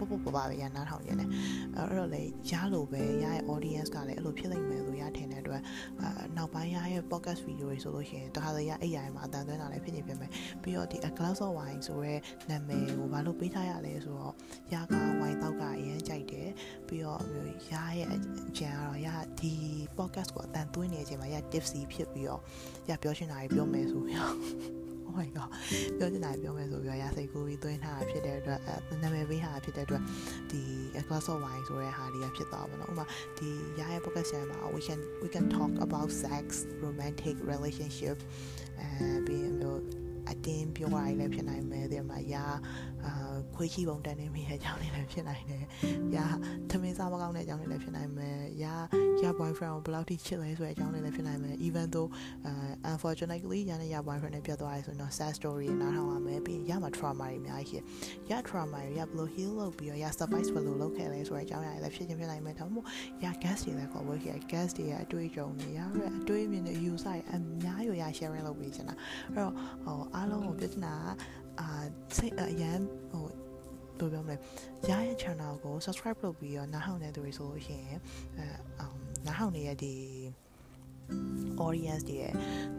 ပပပပပဲရနားထောင်နေတယ်အဲ့တော့လေရလို့ပဲရရဲ့ audience ကလည်းအဲ့လိုဖြစ်လိမ့်မယ်လို့ရထင်တဲ့အတွက်အာနောက်ပိုင်းရရဲ့ podcast video တွေဆိုလို့ရှိရင်တခါတည်းရအိတ်ရိုင်မှာအတန်သွင်းတာလည်းဖြစ်နေပြင်မယ်ပြီးတော့ဒီ a glass of wine ဆိုရဲနာမည်ကိုဘာလို့ပေးထားရလဲဆိုတော့ရက wine တောက်ကအရင်ကြိုက်တယ်ပြီးတော့မျိုးရရဲ့အကြံကတော့ရဒီ podcast ကိုအတန်သွင်းနေချိန်မှာရ tipsy ဖြစ်ပြီးတော့ရပြောချင်တာကြီးပြောမယ်ဆိုပြီးတော့ oh my god ပြောချင်တာပြောမယ်ဆိုပြီးတော့ရစိတ်ကူးပြီးသွင်းထားတာဖြစ်တဲ့အတွက်အဲနာမည်ပေးထားတာဖြစ်တဲ့အတွက်ဒီ a glass of wine ဆိုတဲ့ဟာလေးကဖြစ်သွားပါတော့ဥပမာဒီရရဲ့ podcast channel မှာ we can we can talk about sex romantic relationship အဲပြီးရင်မျိုးအတင်းပြောရလည်းဖြစ်နိုင်မယ်ဒီမှာရာအာခွေးချီပုံတန်းနေမိတဲ့အကြောင်းလေးလည်းဖြစ်နိုင်တယ်။ရာသမင်းစားမကောင်းတဲ့အကြောင်းလေးလည်းဖြစ်နိုင်မယ်။ရာရာ boyfriend ကိုဘယ်လောက်ထိချစ်လဲဆိုတဲ့အကြောင်းလေးလည်းဖြစ်နိုင်မယ်။ even though uh unfortunately ရာနဲ့ရာ boyfriend နဲ့ပြတ်သွားရဲဆိုတော့ sad story တွေနားထောင်ရမယ်။ပြီးရင်ရာမှာ trauma တွေအများကြီးရှိ။ရာ trauma တွေရာဘယ်လို heal လုပ်ပြီးတော့ရာ survive ဘယ်လိုလုပ်ခဲ့လဲဆိုတဲ့အကြောင်းအရာတွေလည်းဖြစ်ချင်းဖြစ်နိုင်မယ်။ဒါမှမဟုတ်ရာ guest တွေလည်းခေါ်ဖို့ရှိတယ်။ guest တွေရဲ့အတွေ့အကြုံတွေရာရဲ့အတွေ့အမြင်တွေ user တွေအများကြီးရာ sharing လုပ်ပေးချင်တာ။အဲ့တော့ဟိုအားလုံးကိုပြဿနာ အာစိတ်အရန်ဟိုဘယ်လိုပြောမလဲရရဲ့ channel ကို subscribe လုပ်ပြီးတော့နားထောင်နေသူတွေဆိုလို့ရှိရင်အဲနားထောင်နေရတဲ့ audience တွေရဲ့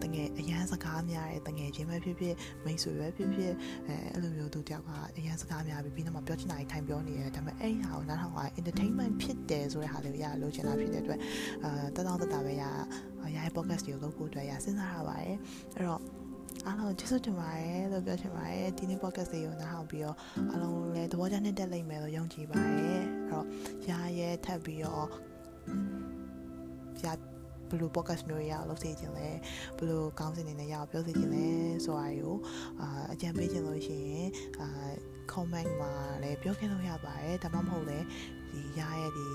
တငယ်အရန်စကားများတဲ့တငယ်ချင်းပဲဖြစ်ဖြစ်မိတ်ဆွေပဲဖြစ်ဖြစ်အဲအဲ့လိုမျိုးသူတယောက်ကအရန်စကားများပြီးပြီးတော့မှပြောချင်တာကြီးထိုင်ပြောနေရတယ်ဒါပေမဲ့အဲ့ဟာကိုနားထောင်ရ entertainment ဖြစ်တယ်ဆိုတဲ့ဟာလေးကိုရလိုချင်တာဖြစ်တဲ့အတွက်အာတတောင်းတတာပဲရရရဲ့ podcast တွေကိုလုပ်ဖို့အတွက်ရစဉ်းစားရပါတယ်အဲ့တော့ အားလုံးကျေးဇူးတင်ပါတယ်လို့ပြောချင်ပါတယ်ဒီနေ့ podcast တွေကိုနားထောင်ပြီးတော့အားလုံးလည်းသဘောကျနှစ်တက်လိမ့်မယ်လို့ယုံကြည်ပါတယ်အဲ့တော့ရရဲ့ထပ်ပြီးတော့ရဘယ်လို podcast မျိုးရအောင်လုပ်စေချင်လဲဘယ်လိုကောင်းစင်နေနဲ့ရအောင်ပြောစေချင်လဲဆိုတာကိုအာအကြံပေးချင်လို့ရှိရင်အာ comment မှာလည်းပြောခဲ့လို့ရပါတယ်ဒါမှမဟုတ်လည်းဒီရရဲ့ဒီ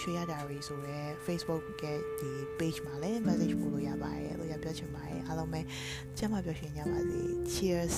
share diary ဆိုရဲ Facebook ရဲ့ဒီ page မှာလည်း message ပို့လို့ရပါတယ်လို့ရပြောချင်ပါတယ်အားလုံးပဲကျမ်းမာပျော်ရွှင်ကြပါစေ cheers